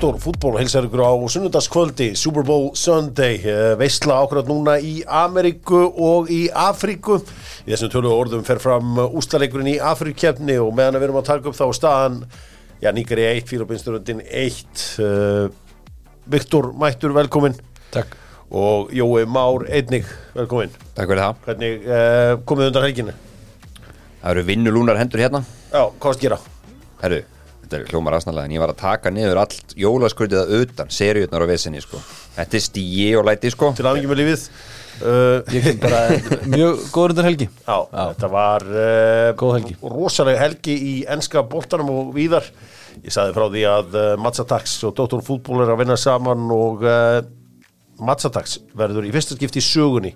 Doktor fútból heilsar ykkur á sunnundaskvöldi Super Bowl Sunday eh, veistla ákveðat núna í Ameríku og í Afríku í þessum tölu orðum fer fram úslaleikurinn í Afríkjefni og meðan við erum að taka upp þá er staðan já, Níkari 1, Fílópinsturundin 1 uh, Viktor Mættur velkomin Takk og Jói Már einnig velkomin Takk fyrir það. hvernig uh, komið undan helginu? Það eru vinnulúnar hendur hérna. Já, hvað varst að gera? Herru, þetta er hljómar aðsnalega en ég var að taka niður allt jólaskrutið að utan, seriutnar og vesinni sko. Þetta er stíi og læti sko. Til aðeins með lífið uh, Ég kem bara mjög góður undan helgi Já, þetta var uh, Góð helgi. rosalega helgi í enska boltanum og víðar ég saði frá því að uh, Matsatax og Dr. Fútból er að vinna saman og uh, Matsatax verður í fyrsta skipti í sögunni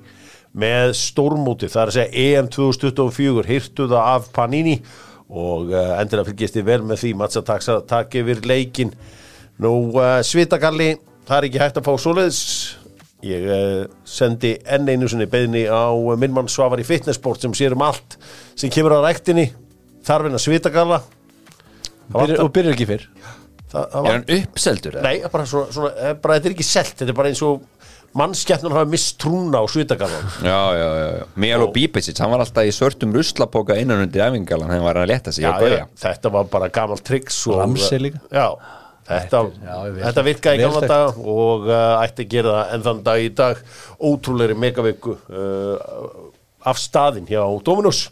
með stórmóti, það er að segja EM 2024, hirtu það af Panini og uh, endilega fylgjast þið vel með því Matsatax að taka yfir leikin nú uh, svitagalli það er ekki hægt að fá svoleiðis Ég uh, sendi enn einu sinni beðni á uh, minn mann Svavar í fitnessport sem sér um allt sem kemur á ræktinni þarfinn að svitagalla vantar- Og byrjar ekki fyrr það, það Er var, hann uppseldur? eða? Nei, bara, svona, svona, bara þetta er ekki selt þetta er bara eins og mannskjætnan hafa mist trúna á svitagallan Já, já, já, já. Miguel og Bípesic, hann var alltaf í svörtum ruslapoka innan undir æfingalan, hann var að leta sig já, á gauja. þetta var bara gamalt tricks og, Ramsey líka. Já, þetta, já, ég veit þetta virkaði þekkt. dag og uh, ætti að gera það en þann dag í dag ótrúleiri megaviku uh, af staðin hjá Dominus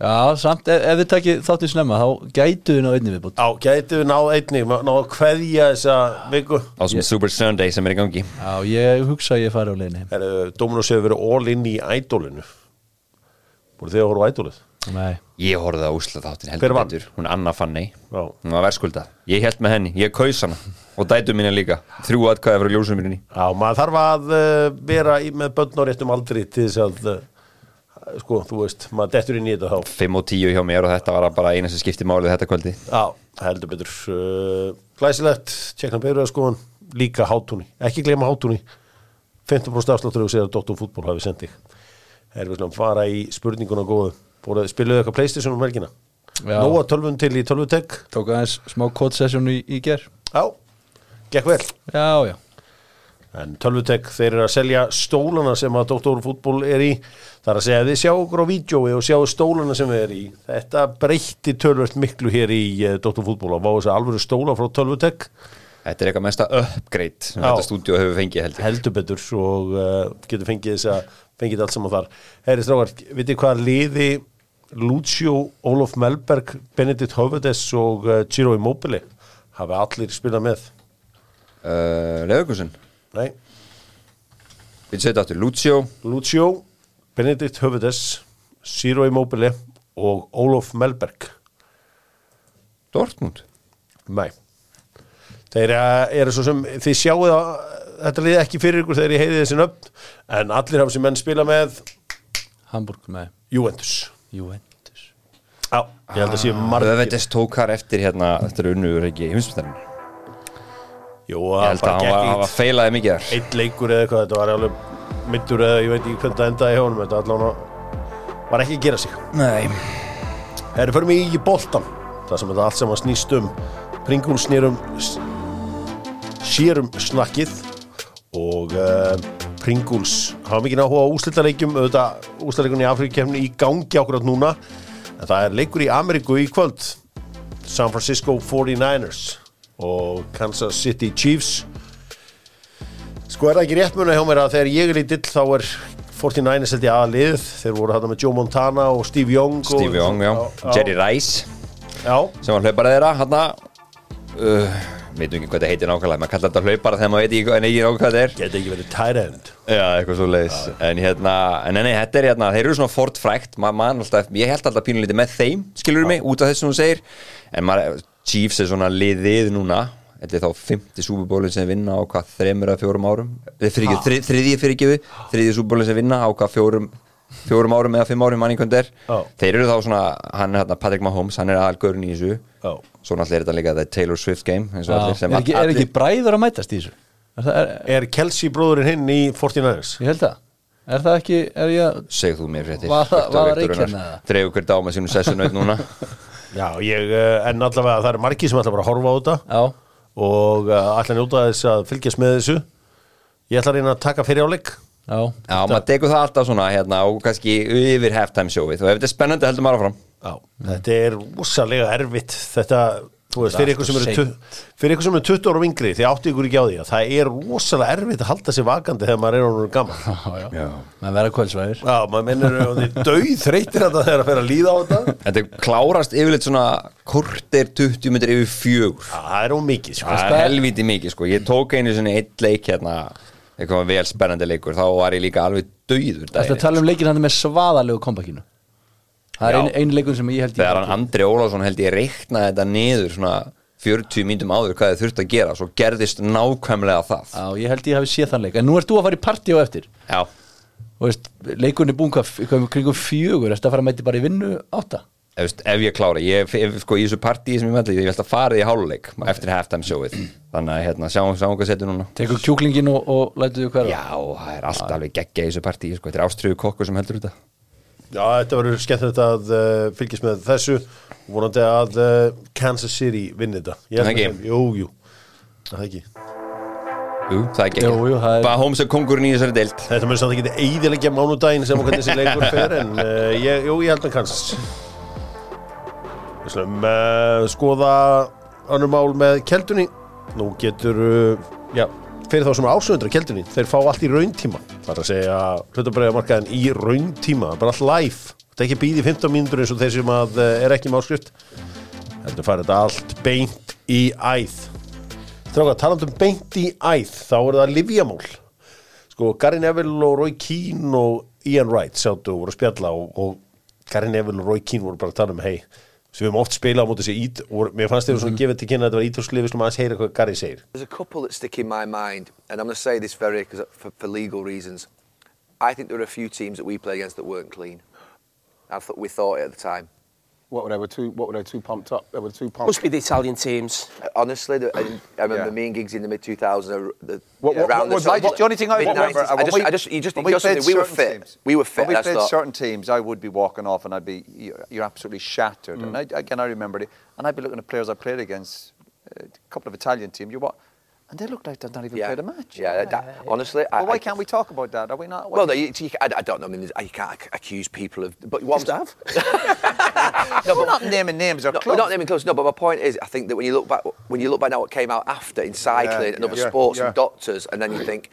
Já, samt ef, ef við takið þáttið snemma þá gætu við ná einni viðbútt Já, gætu við náð einnig, náð að kveðja þessa viku. Á sem Super Sunday sem er í gangi. Já, ég hugsa að ég fari á. Heru, Dominus hefur verið all in í ædólinu. Búið þið að horfa á ædólið? Nei Ég horfði á úsla þáttin heldur betur, hún Anna Fanny, Já. hún var verðskulda. Ég held með henni, ég kaus hana og dætu mína líka, þrjú atkvæði frá ljósum minni. Já, maður þarf að uh, vera í, með börn sko, þú veist, maður dettur inn í þetta þá. 5 og 10 hjá mér og þetta var bara eina sem skipti málið þetta kvöldi. Já, heldur betur. Uh, glæsilegt, tjekkna byrjuða skoðan, líka hátúni. Ekki gleyma hátúni. 15% afsláttur þú segir að Dóttum fútból hafi sendið. Erum við svona að fara í spurninguna góðu. Búið, spiluðu eitthvað Playstation um helgina? Já. Nóa tölvun til í tölvutek? Tók aðeins smá kótsessjón í, í ger Já, gekk vel. Já, já En tölvutek þeir eru að selja stólana sem að Dr. Fútból er í. Það er að segja þið sjáu okkur á vídjói og sjáu stólana sem við er í. Þetta breytti tölvöld miklu hér í uh, Dr. Fútból að fá þess að alvöru stóla frá tölvutek. Þetta er eitthvað mesta upgrade sem þetta stúdíu hefur fengið heldur. Heldur betur og uh, getur fengið þess að fengið allt saman þar. Herri strákar, vitið hvað liði Lucio, Olof Melberg, Benedikt Höfðes og uh, Ciro Immobile hafi allir spilað með? Uh, Leðurkusin, Nei. við setja áttur Lucio, Lucio, Benedikt Höfðes, Ciro Immobile og Olof Melberg. Dortmund. Nei. Þeir eh, eru svo sem, þið sjáu það, þetta liði ekki fyrir ykkur þegar ég heiði þessi nöfn, en allir hafa sem menn spila með Hamburg með Juventus. Juventus Já, ég held að sé margir. Röðvetes tók þar eftir hérna, þetta er unnuður ekki í heimsmyndarinn. Jú, Ég það held að hann var, hann feilaði mikið eitt, leikur eða eitthvað, þetta var alveg middur eða ég veit ekki hvernig það endaði hjá honum, þetta allan var ekki að gera sig. Nei. Herri, förum við í boltan Það sem þetta allt saman snýst um Pringles snýrum Sérum snakkið Og uh, Pringles hafa mikið áhuga á úslitaleikjum auðvitað úslitaleikjum í Afrikakefni í gangi ákveðat núna en það er leikur í Ameríku í kvöld San Francisco 49ers og Kansas City Chiefs. Sko er það ekki rétt muna hjá mér að þegar ég er lítill þá er 49ers held ég aðlið þeir voru þarna með Joe Montana og Steve Young og, Steve Young, já. Jerry Rice, Já, sem var hlaupara þeirra, hann uh, veitum ekki hvað þetta heitir nákvæmlega, maður kallar þetta hlaupara þegar maður veit ekki hvað ekki nákvæmlega hvað þetta er. geta ekki verið tight end. Já, eitthvað svo leiðis. En hérna, en nei, þetta er hérna, þeir eru svona fort frækt, maður man alltaf, ég held alltaf pínulítið með þeim, skilur mig, út af þess Chiefs er svona liðið núna, þetta er þá 50 súbubólinn sem vinna á hvað þremur að fjórum árum, þrið, þriðji fyrir ekki við, þriðji súbubólinn sem vinna á hvað fjórum, fjórum árum eða fimm árum manni hvernig er, Já. þeir eru þá svona, hann er hérna Patrick Mahomes, hann er aðalgörn í þessu, Já. svo náttúrulega er þetta líka the Taylor Swift game, eins og allir, sem er, ekki, er ekki bræður að mætast í þessu? Er það, er, Er Kelsey bróðurinn hinn í 49ers? ég held það. Er það ekki, er ég að segð þú mér fréttir Var það- það. Dreifur hver dag með sínum sessunaut núna Já, ég, eh, en allavega það er margir sem ætla bara að horfa á þetta. Já, og uh, ætla að njóta þess að fylgjast með þessu. Ég ætla að reyna að taka fyrir áleik Já, Já, maður tekur það alltaf svona hérna og kannski yfir halftime showið. Og ef þetta er spennandi heldur maður áfram. Já, þetta er rosalega erfitt. Þetta, veist, fyrir ykkur sem eru alltaf tu- fyrir ykkur sem eru 20 ára vingri því áttu ykkur ekki á því að það er rosalega erfitt að halda sér vakandi þegar maður er ánur gaman já, já. Menn verða kvöldsvæðir. Já, maður minnur döið þreytir þetta þegar að fyrir að líða á þetta. Þetta klárast yfirleitt svona kortir 20 metri yfir fjögur. Já, það er ómikið, sko. Það er helviti mikið sko. Ég tók einu svona eitt leik hérna eitthvað vel spennandi leikur. Þá var ég líka alveg döður Þetta tala um leikin hann með svaðalegu kompakinu Það er einu ein leikun sem ég held ég Þegar hann Andri Ólafsson held ég reiknaði þetta niður svona 40 mínutum áður hvað þið þurft að gera svo gerðist nákvæmlega það. Já, ég held ég hafi séð þann leik. En nú ert þú að fara í partí á eftir. Já, Og veist, leikunni búin hvað, kringum fjögur. Að fara að mæti bara í vinnu átta? Ef, veist, ef ég klára ég, ef, sko, í þessu partíi sem ég meldi ég ætla að fara í háluleik eftir halftime showið. Þannig að hérna, sjáum, sjáum hvað setur núna. Tekur kjúklingin og, og lætu þau hverfa? Já, það er alltaf alveg geggja í þessu partíi sko. þetta er ástriðu kokkur sem heldur þetta Já, þetta verður skemmtilegt að uh, fylgjast með þessu. Vonandi að uh, Kansas City vinni þetta. Held Ekki. að- Jú, jú, það ekki. Jú, það er geggja Jú, jú, það er- Bara Holmes er kongurinn í þessari deild. Þetta mun samt ekki eiginlega mánudaginn sem hvernig þessi leikur fer en uh, ég, jú, ég held með Kansas. Við slum uh, skoða annur mál með keldunni. Nú getur, uh, já, fyrir þá sem er ásöndra keldunni þeir fá allt í rauntíma. Það er að segja hlutabræða markaðin í rauntíma bara allt live, þetta er ekki býði 15 mínútur eins og þeir sem að uh, er ekki með áskrift. Heldur fara þetta allt beint í æð. Stráka, talandum beint í æð þá er það livjamál sko, Gary Neville og Roy Keane og Ian Wright sáttu og voru að spjalla og, og Gary Neville og Roy Keane voru bara að tala um hei, sem við höfum oft spilað á móti þessi ít og mér fannst þeir svona gefið til kynna að þetta var ítalslið við slum aðeins heyra hvað Gary segir There's a couple that stick in my mind, and I'm going to say this very for, for legal reasons. I think there are a few teams that we played against that weren't clean. I thought we thought it at the time. What were they were too? What were they too pumped up? They were too pumped. Must be the Italian teams. Uh, Honestly, the, I, I remember Yeah. me and Giggs in the mid 2000s. The, What- what- around what was- the, I just- the only thing I remember, uh, I just, we- I just, you just, when you just played we were certain fit. teams- We were fit. When we and I played thought, certain teams, I would be walking off and I'd be, you're, you're absolutely shattered. And I, again, I remember it. And I'd be looking at players I played against, uh, a couple of Italian teams. You what? And they look like they've not even yeah, played a match. Yeah, that, honestly, I, Well, why I- can't we talk about that? Are we not? Well, no, you, you, I, I don't know. I mean, you can't accuse people of. But what Just I'm- have. no, we're not naming names or No, clubs. we're not naming close. No, but my point is, I think that when you look back, when you look back now, what came out after in cycling Yeah, and other yeah, sports yeah. and doctors, and then you think,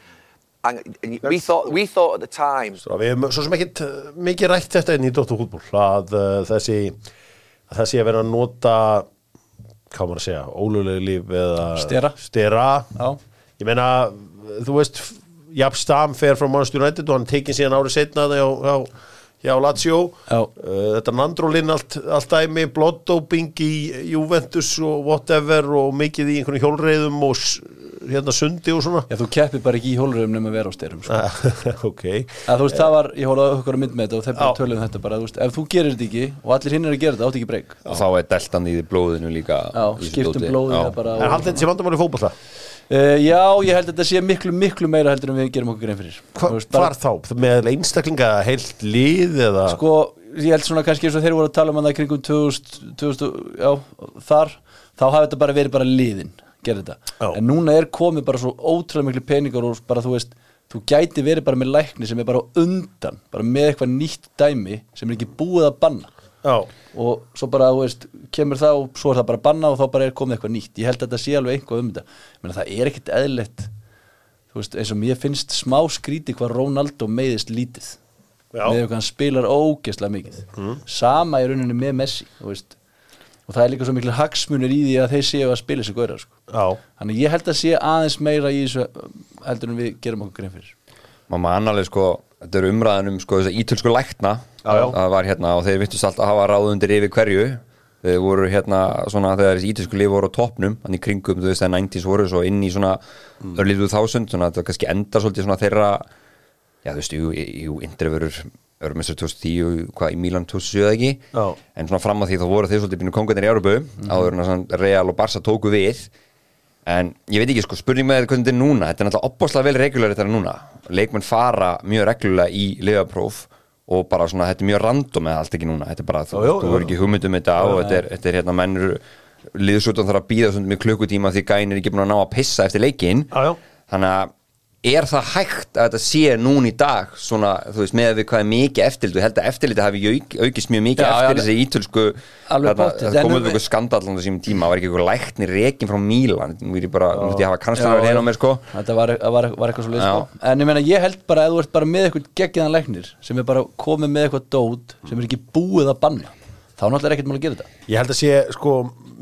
and, and we thought, we thought at the time, Svo við hefum svo sem ekkit uh, mikið rætt þetta inn í Dóttur hútból að uh, þessi að þessi að vera að nota hvað maður að segja, ólulegu líf eða Stera. stera. Ég meina, þú veist Japp Stam fer frá Manchester United og hann tekið síðan árið setna hjá, hjá Lazio Já. Uh, þetta Nandrolin allt, allt dæmi bloddóping í Juventus og whatever og mikið í einhvern hjólreiðum og hérna sundi og svona Já, þú keppir bara ekki í hólurum nema vera á styrum sko. ok að, Þú veist, það var, ég hóla okkur að mynd með þetta og þeir bara Já. töluðum þetta bara, þú veist, ef þú gerir þetta ekki og allir hinn er að gera þetta, átt ekki breyk og þá er deltan í blóðinu líka Já, skiptum Já. það bara en haldið þetta sé vandamál í fótbolta Uh, já, ég held að þetta sé miklu, miklu meira heldur en við gerum okkur grein fyrir Hva, veist, bara- hvar þá? með einstaklinga heilt lið eða Sko, ég held svona kannski eins og þeir voru að tala um að það kringum 2000, 2000 já, þar, þá hafi þetta bara verið bara liðin, gerði þetta Já. en núna er komið bara svo ótrúlega miklu peningar og bara þú veist, þú gæti verið bara með lækni sem er bara undan bara með eitthvað nýtt dæmi sem er ekki búið að banna og svo bara, þú veist, kemur það og svo er það bara banna og þá bara er komið eitthvað nýtt. Ég held að þetta sé alveg einhvað um þetta. Menna, það er ekkit eðlilegt þú veist, eins og mér finnst smá skríti hvað Ronaldo meiðist lítið. Já. með hvað hann spilar ógeðslega mikið. Sama í rauninni með Messi veist. Og það er líka svo miklu hagsmunir í því að þeir séu að spila þessi góðra sko. þannig ég held að sé aðeins meira í þessu heldur en við gerum okkur grein fyrir maður mann alveg sko þetta er umræðan um sko þess að ítölsku lækna. Það var hérna og þeir vittust alltaf að hafa ráðundir yfir hverju. Þeir voru hérna svona þegar þessi ítölsku lif voru á toppnum hann í kringum þú veist þegar 90s voru svo inn í svona mm. örlíðu þásund svona þetta kannski endar svolítið svona þeirra já þú veist, jú, jú Indrefurur Örmestur 2010, hvað í Mílan 2007 eða ekki, Já. en svona fram að því þá voru þeir svolítið bínu kongarnir í Európu áður en að svona Real og Barca tóku við en ég veit ekki sko, spurning með hvernig þetta er núna þetta er náttúrulega opbáslega vel regular þetta er núna. Leikmenn fara mjög reglulega í liðapróf og bara svona þetta er mjög random eða allt ekki núna. Þetta er bara, þú, verður ekki hugmyndum þetta og þetta er, þetta er hérna mennur liðsútan þarf að býða svona með klukkutíma því gæin er ekki búin að ná að pissa eftir já. þannig að er það hægt að þetta sé núna í dag svona, þú veist, með að við hvað er mikið eftirlit? Og held að eftirliti hafi auk, aukist mjög mikið eftir þessi ítölsku það komið um- skandall á þessum tíma, var ekki eitthvað læknir rekin frá Mílan, nú er ég bara, nú ætti ég að hafa kannslanar hérna á mér sko. Þetta var, var, var eitthvað svo leið sko. En ég meina, ég held bara að þú ert bara með eitthvað geggiðan læknir sem er bara komið með eitthvað dót sem er ekki búið að banna þá náttúrulega er ekkert mál að gera þetta. Ég held að sé sko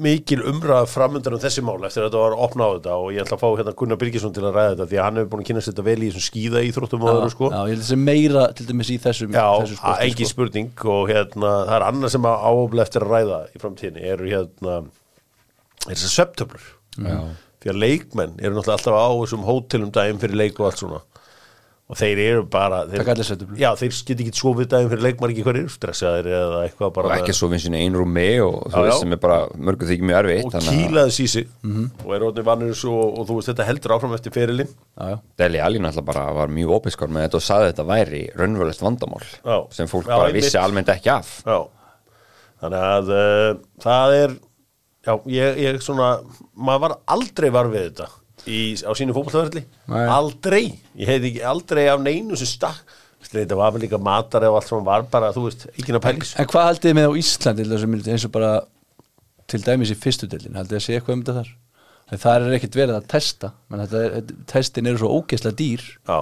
mikil umræða framöndan um þessi mál eftir að þetta var að opna á þetta og ég ætla að fá hérna Gunnar Birgisson til að ræða þetta því að hann hefur búin að kynna þetta vel í þessum skíða íþróttum og öðru sko. Já, ég held að það sé meira til dæmis í þessum, Já, þessum sporti, ekki spurning og hérna, það er annað sem að áofla eftir að ræða í framtíðinni eru hérna er þessar sveptöflur því að leikmenn eru náttúrulega alltaf á þessum hótelum daginn fyrir leik og allt svona og þeir eru bara þeir. Já, þeir get ekki svofið daginn fyrir leik maður ekki hverjir stressaðir eða eitthvað og bara ekki svo finnst einu rúmi og þú Já, veist sem er bara mörgu þykir mjög erfitt og kýlaðis í sig Mhm. og er orðin vannir svo og þú veist þetta heldur áfram eftir ferilinn Já, já. Deli Alín alltaf bara var mjög opiskar með þetta og saði þetta væri raunverulegt vandamál Já. sem fólk Já, bara vissi almennt ekki af Já, þannig að uh, það er já, ég, ég svona maður var aldrei var við þetta í, á sínu Nei. aldrei, ég heiti ekki aldrei af neinu sem stakk. Þetta var vel líka matar eða allt sem var bara, þú veist, ekki að pælis En hvað haldið þið með á Íslandi eins og bara til dæmis í fyrstu delin haldið þið að sé eitthvað um þetta þar? En það er ekkert verið að testa. Er, testin eru svo ógeðslega dýr. Já,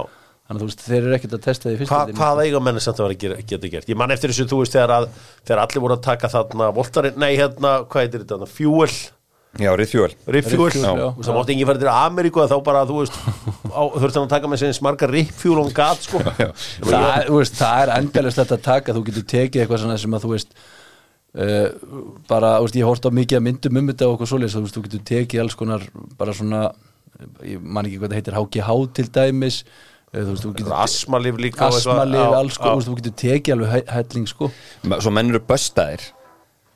þannig að þú veist þeir eru ekkert að testa því í fyrstu Hva, hvað eiga menni samt að vera að gera, geta gert? Ég man eftir þessu, þú veist, þegar, að, þegar allir voru að taka þarna voltarinn, nei, hérna, hvað heitir þetta fuel, Já, Rifffuel, já. og það mátti enginn fara til Ameríku að þá bara, þú veist þurfti hann að taka með sinni smarga riffjúl og gat, sko. Það, er- þú veist, það er endalist þetta að taka. Þú getur tekið eitthvað svona sem að þú veist uh, bara, þú veist, ég hort á mikið að myndum um þetta og okkur svoleiðis þú veist, þú getur tekið alls konar bara svona, ég man ekki hvað það heitir HGH til dæmis þú veist, þú getur asmalif líka asmalif, Já, alls sko, já. þú veist, þú getur tekið alveg helling sko. Svo menn eru böstaðir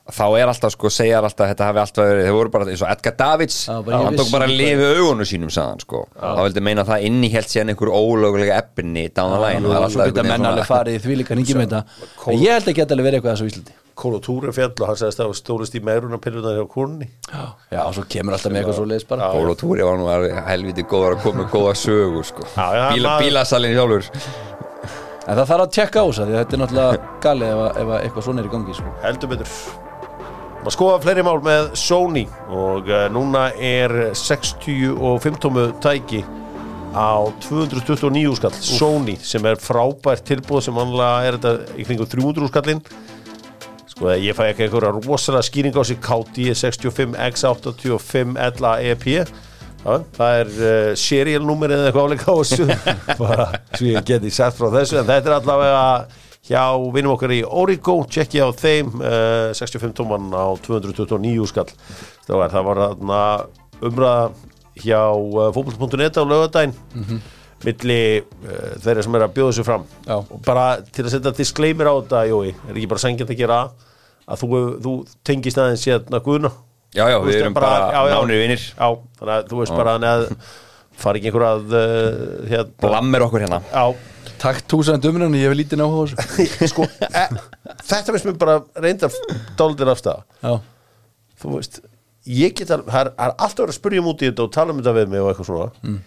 þá er alltaf sko, segjar alltaf þetta hafi alltaf verið, þeir voru bara eins og Edgar Davids. Hann tók bara að lifi augunum sínum sagðan sko, þá vildi meina að það innihjalt síðan einhver ólögulega eppinni down the line. og það er alltaf einhvern menn veginn alveg farið í því líka hringi með þetta. En ég held ekki að þetta verið eitthvað þessu Íslandi. Kólotúri fjall og hann sagðist að það stólist í megrunarpillunar hjá kúrunni já, og svo kemur alltaf með eitthvað svo leiðis bara. Kól og Túri var nú helviti góður að koma með góða sögu sko. Bílasalinn sjálfur. En það þarf að tjekka á þess að þetta er náttúrulega galið ef, að- ef að eitthvað svona er í gangi sko. heldur betur maður skoða fleiri mál með Sony og uh, núna er 65 tómu tæki á 229 skall. Sony sem er frábært tilbúð sem annarlega er þetta í kringum 300 skallin sko ég fæ ekki einhverja rosalega skýring á sig KD 65 X85 LA EP Já, það er uh, serial nummer eða eitthvað áleika á þessu. Bara svo ég geti sett frá þessu en þetta er allavega hjá vinnum okkar í Origo tjekki á þeim uh, 65 tóman á 229 skall. Það var, það var þarna umræða hjá uh, fótboll.net á lögadaginn milli uh, þeirra sem er að bjóða þessu fram. Já. og bara til að setja disclaimer á þetta Jói, er ekki bara sengjant að gera að þú, þú tengist aðeins hérna guðna? Já, já, við erum bara- bara já, já. nánir vinnir Já, þannig að þú veist bara þannig að fari ekki einhver að uh, hérna, Blammir okkur hérna. Já, takk túsand umröðin, ég hef lítið náhuga þessu. Sko e, þetta finnst mér bara reynda dálítið afstæða já, þú veist, ég get að það er, alltaf verið að spyrja um út í þetta og tala um þetta við mig og eitthvað svona. Mm.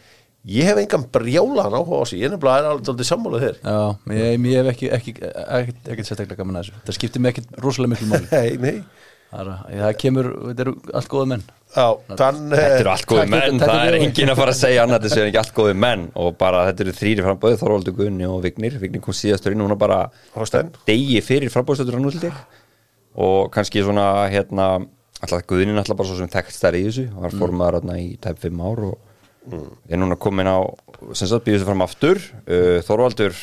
ég hef engan brjálaðan áhuga á sig ég er nefnilega dálítið sammálað þér. Já, ég, ég hef ekki ekki, ekki, ekki sérstaklega gaman að þessu. Það skiptir mig ekkit rosalega miklu máli. Nei, nei það, er, það kemur, þetta eru allt góða menn. Já, þann Þetta eru allt góði menn, takk, það er engin að fara að segja annað þessu en ekki allt góði menn. Og bara þetta eru þrýri framböð Þorvaldur Gunni og Vignir. Vignir kom síðastur inn og hún bara Þorsteinn. degi fyrir framböðstöður og kannski svona hérna alltaf Gunni alltaf bara svo sem þekkt stærri í þessu. Mm. var formaður hérna í tæp 5 ár og er núna komin á sem sagt býður sig fram aftur. Uh, Þorvaldur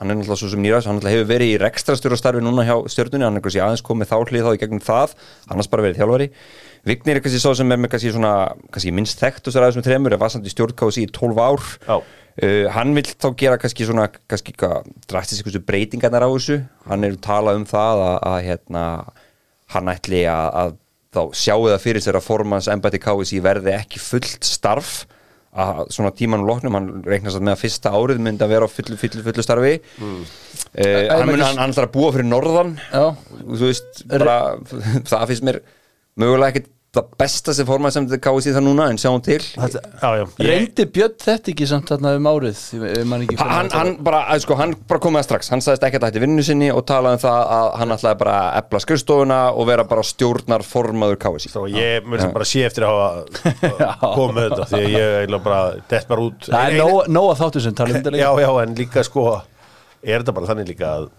hann er náttúrulega svo sem nýræðs, hann hefur verið í rekstrastjóra starfi núna hjá stjörnunni, hann er kannski aðeins komið þá hlið þá í gegnum það, annars bara verið þjálfari. Vignir er kannski svo sem er með kannski svona kannski minnst þekkt og sér aðeins með þremur er vassandi stjórnkási í 12 ár. Já. uh, hann vil þá gera kannski svona kannski drastis eitthvað breytingarnar á þessu. Hann er talað um það að, að hérna, hann ætli að, að þá sjáu það fyrir sér að formans KSI verði ekki fullt starf að svona tímanum loknum hann reiknast að með að fyrsta árið myndi að vera á fullu, fullu, fullu starfi. Mm. hann, mun, hann, hann ætlar að búa fyrir norðan. Já, og þú veist bara, það finnst mér mögulega ekkert það besta sem formað sem þetta káði það núna en sjáum til. Þetta, já, já, Reyndi Björn þetta ekki samt þarna um árið Ég- ég man ekki hvernig hann, hann, bara, að, sko, hann bara kom með það strax. Hann sagðist ekki að hætti vinnu sinni og talaði um það að hann ætlaði bara að epla skrifstofuna og vera bara stjórnar formaður KSI þá ég mun sem bara sé eftir að hafa komið þetta því að ég eiginlega bara dett bara út. Það er Eina- nóg- nóg að þáttu sem tala um þetta já, líka já, en líka sko er þetta bara þannig líka að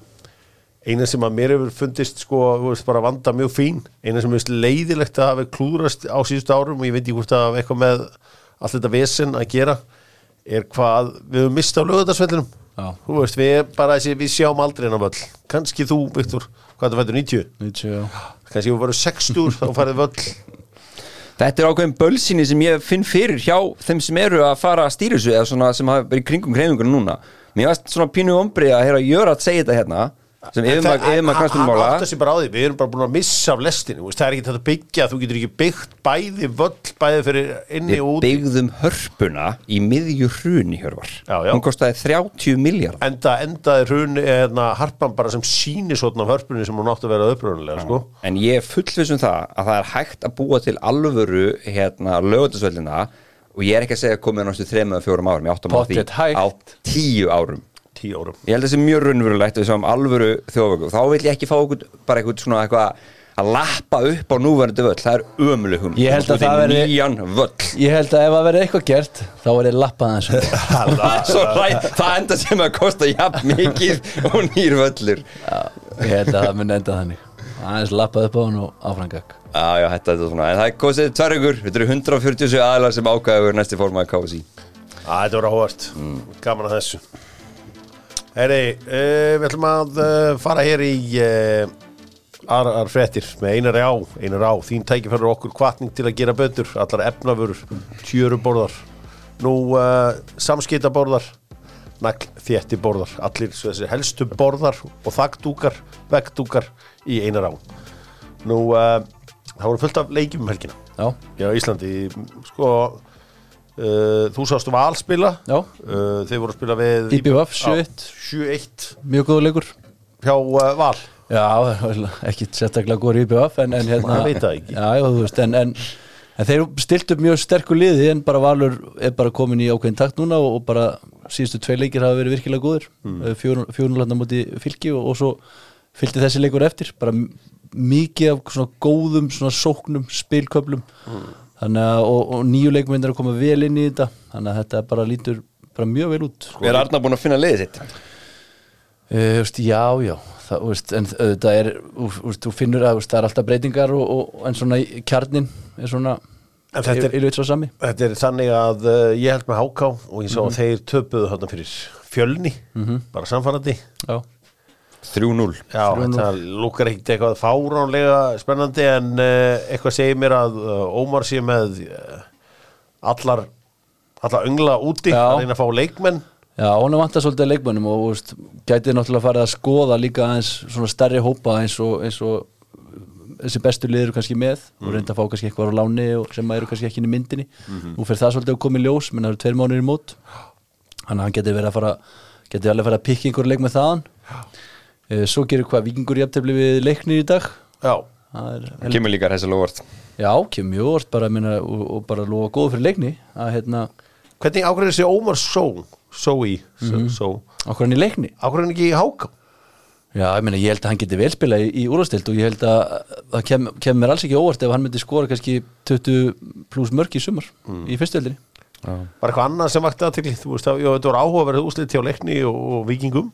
eina sem að mér hefur fundist sko, bara vanda mjög fín. Eina sem hefur leiðilegt að hafa klúðrast á síðustu árum og ég veit ekki hvort að eitthvað með allt þetta vesen að gera er hvað við höfum mistað á lögðarsvellinum Já. þú veist, við bara þessi, við sjáum aldrei hennar völl. Kannski þú, Viktor, hvað það fættur 90 90, já. kannski þú verður 60 þá farið völl. Þetta er ákveðin bölsinni sem ég finn fyrir hjá þeim sem eru að fara að stýra þessu eða svona sem hafa verið kringum kreyfingunum núna. Mér varst svona pínu ombrið að heyra Jöra að segja þetta hérna sem að á því, við erum bara búin að missa af lestinu, það er ekki þetta að byggja þú getur ekki byggt bæði völl bæði fyrir inni Við og úti byggðum hörpuna í miðju hruni já. Hún kostaði 30 miljard enda endaði hrun eða harpan bara sem síni svona hörpunni sem hún átti að vera uppröðunlega sko. En ég er fullviss um það að það er hægt að búa til alvöru hérna lögutasvöldina og ég er ekki að segja að komið náttúrulega þrem eða fjórum árum, ég áttum á því Pottet hægt. á tíu árum tíu árum. Ég held að það sé mjög raunverulegt við sáum alvöru þjóðvöku. Þá vil ég ekki fá okkur, bara eitthvað svona eitthvað að lappa upp á núverandi völl. Það er ömuleg hum Ég held að það verði- nýjan völl. Ég held að ef að verði eitthvað gert þá er ég lappað þessu það enda sem að kosta jafn mikið og nýr völlur. Ég held að það mun enda þannig. Aðeins lappað upp á hann og áfrangak Já, já, þetta er svona, en það er kostið tvær ykkur, þetta eru 147 aðlar sem ákvæður næsti formaði KSI að þetta voru áhvert, gaman að þessu Heyri, uh, við ætlum að uh, fara hér í uh, aðrar fréttir með einar á, einar á þín tækifærur okkur kvartning til að gera betur allar efnavörur, tjöruborðar nú samskiptaborðar nagl þétti borðar allir þessi helstu borðar og þagdúkar, veggdúkar í einar á nú það voru fullt af leikjum um helgina. Já, Já, Íslandi, sko uh, þú sástu Val spila Já. uh, þeir voru að spila við IBVF, Já, 7-1. 7-1 mjög góðu leikur hjá uh, Val Já, ekki sérstaklega góður í IBF en, en hérna. Já, veist, en, en, en þeir stilt upp mjög sterku liði en bara Valur er bara komin í ákveðin takt núna og, og bara síðustu tvei leikir hafa verið virkilega góður mm. fjórnulanda múti fylki og, og svo fylgdi þessi leikur eftir bara mikið af svona góðum svona sóknum, spilköflum þannig að, og, og nýju leikmyndir er að koma vel inn í þetta þannig að þetta bara lítur bara mjög vel út Er Arna búin að finna liðið sitt? Uh, veist, já, já, það, veist, en það er, þú veist, þú finnur að það er alltaf breytingar og, og, en svona í- kjarnin er svona En þetta er- sami Þetta er þannig að uh, ég held með Háká og ég sá að þeir töpuðu þarna fyrir fjölni bara samfærandi. Já, 3-0 Já, þetta lúkar ekkert eitthvað fáránlega spennandi en uh, eitthvað segir mér að uh, Ómar sé með uh, allar allar öngla úti Já. að reyna að fá leikmenn. Já hún er vantað svolítið að leikmönnum og veist, gætið náttúrulega farið að skoða líka aðeins svona stærri hópa eins og, eins og þessi bestu lið eru kannski með og reynda að fá kannski eitthvað á láni og sem eru kannski ekki inn í myndinni. Nú fyrir það svolítið að koma í ljós menn það eru tveir mánuðir í mót. Að hann geti verið að fara geti alveg að fara að pikka einhver leik með þaðan. Eh, svo gerir hvað vikingur jafntefli við leiknir í dag? Já, er kemur líka þessi lofvart Já, kemur mjög orð bara minna, og, og bara lofa góð fyrir leikni að hérna, hvernig ákveður þessi Ómar Só Sói, mm Só? Okkur hann í leikni? Ákveður hann ekki í Háká? Já, ég meina, ég held að hann geti vel spila í, í úrvastild og ég held að það kem, kemur mér alls ekki óvart ef hann myndi skora kannski 20 pluss mörg í sumar í fyrstöldinni Var eitthvað annað sem vakti aðtekli Þú veist að þetta voru áhugaverð úslit hjá leikni og, og vikingum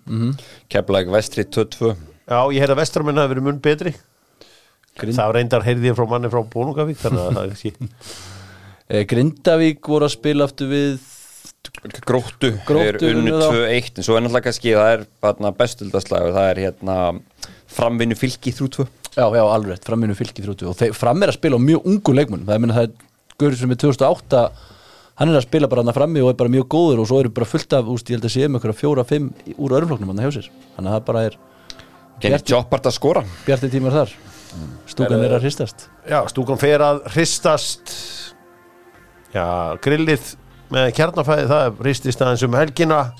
Keflæk Vestri 2-2 Já, ég heyrði að vestramenn hafi verið mun betri. Grind- Það reyndar heyrði ég frá manni frá Bónungavík Þannig að það er ekki eh, Grindavík voru að spila aftur við Gróttu, Gróttu er unnu unnu þá. 2-1 en svo er náttúrulega kannski það er bara bestöldaslag og það er hérna framvinnu fylki 3-2 Já, já, alveg, framinu fylki þrjótu og þeir, fram er að spila á mjög ungu leikmunum það er, minna, það Gaur sem 2008 hann er að spila bara hann frammi og er bara mjög góður og svo eru bara fullt af, úst, ég held að séum ykkur fjóra-fimm úr örfloknum hann hjá sér. Þannig að það bara er Genni Bjarti- Joppart að skora. Bjarti tímar þar. Stúkan er að hristast. Já, stúkan fer að hristast. Já, grillið með kjarnafæði það hristist aðeins um helgina.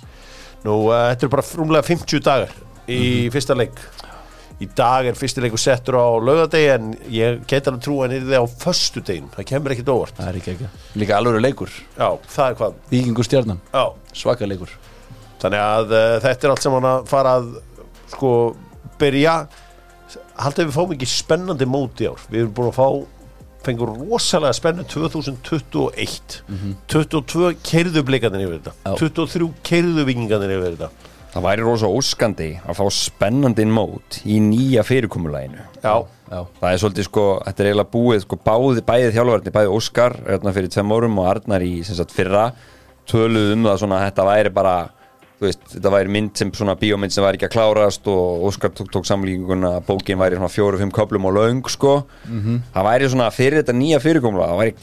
Nú, uh, þetta er bara frumlega 50 dagar í fyrsta leik í dag er fyrstileikur settur á laugadegi en ég get alveg trú að hann er þið á föstudegin, það kemur ekkit óvart. Það er ekki ekki. Líka alveg leikur. Já, það er hvað. Víkingur stjarnan. Já, Svaka leikur. Þannig að uh, þetta er allt saman að fara að sko byrja. Haldið við fáum ekki spennandi mót í ár. Við erum búin að fá fengur rosalega spennu 2021 22 keirðu blikarnir yfir þetta. Já. 23 keirðu vikingarnir yfir þetta Það væri rosa óskandi að fá spennandi mót í nýja fyrirkomulæginu Já, Já. Það er svolítið sko, þetta er eiginlega búið sko, báði, bæðið þjálfarni, bæðið Óskar hérna, fyrir tveim árum og Arnar í sem sagt, fyrra töluðu um það svona að þetta væri bara þú veist, þetta væri mynd sem svona bíómynd sem væri ekki að klárast og Óskar tók, tók samlíkinguna að bókin væri svona fjóru-fimm köplum og löng sko. Það væri svona fyrir þetta nýja fyrirkomla það væri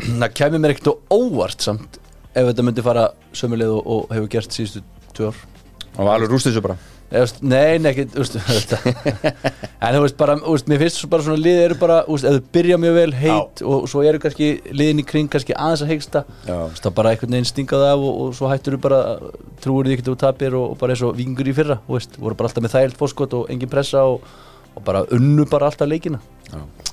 að það Já, kemur mér ekkert á óvart samt ef þetta myndi fara sömuleið og, og hefur gert síðustu tvö ár. Og alveg rúst þessu bara. Eða, veist, Nei, nei, ekki, þetta. En þú veist, bara, veist, mér finnst bara svona liðið eru bara, veist, ef þau byrja mjög vel heit og svo eru kannski liðin í kring kannski aðeins að heiksta Já. Það bara einhvern veginn stingað af og, og svo hættur þú bara, trúur því ekkert og tapir og, og bara eins og vingur í fyrra, þú veist, voru bara alltaf með þægilt fórskot og engin pressa og, og bara unnu bara alltaf leikina.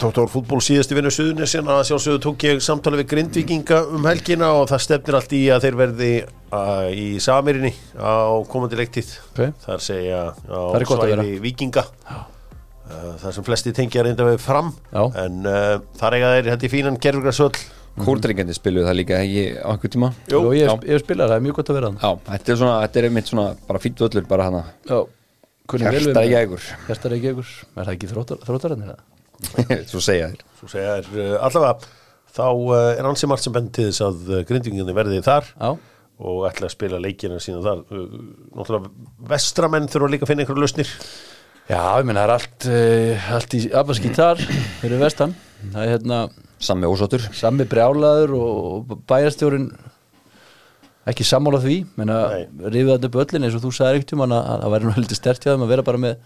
Tóttor fútból síðasti vinnu suðunni sem að sjálfsögðu tók ég samtala við grindvikinga um helgina og það stefnir allt í að þeir verði uh, í Samirinni á komandi leiktið Ok. þar segja á Það svæði vikinga uh, þar sem flesti tengja reynda við fram. Já. en uh, þar eiga þeir hætti fínan gerfugræsvöll Kórdringandi spiluðu það líka ekki á einhver tíma? Jú, og ég, já. ég spila það, er mjög gott að vera Já, þetta er svona, þetta er einmitt svona bara fýtt völlur bara hana. Þann Hjartar ekkur Hjartar ekkur, er það ekki þróttarinn eða? Svo segja þér svo segja þeir uh, allavega þá uh, er ansi margt sem bend til þess að uh, grindvikingarnir verði þar Já, og ætla að spila leikina sína þar. Uh, náttúrulega vestramenn þurfa líka að finna einhverju lausnir. Já, ég meina það er allt, uh, allt í abaskítar fyrir vestan. Það er hérna Sammi ósóttur sami brjálaður og bæjarstjórin ekki sammála því menna rifið þetta upp öllin eins og þú sagði ekkert um að það væri nú heldur stert hjá þeim að vera bara með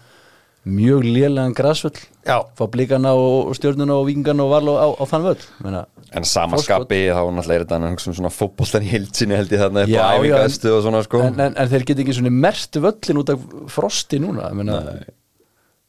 mjög lélegan græsvöll Já. fá blíkana og stjórnuna og vikingana og val á, á, þann völl menna, En samaskapi þá náttúrulega er þetta hann svona fótboltan í hildsinni held ég þarna Já, já, æfingaðstu og svona sko en, en, en þeir get ekki svona mert völlin út af frosti núna menna,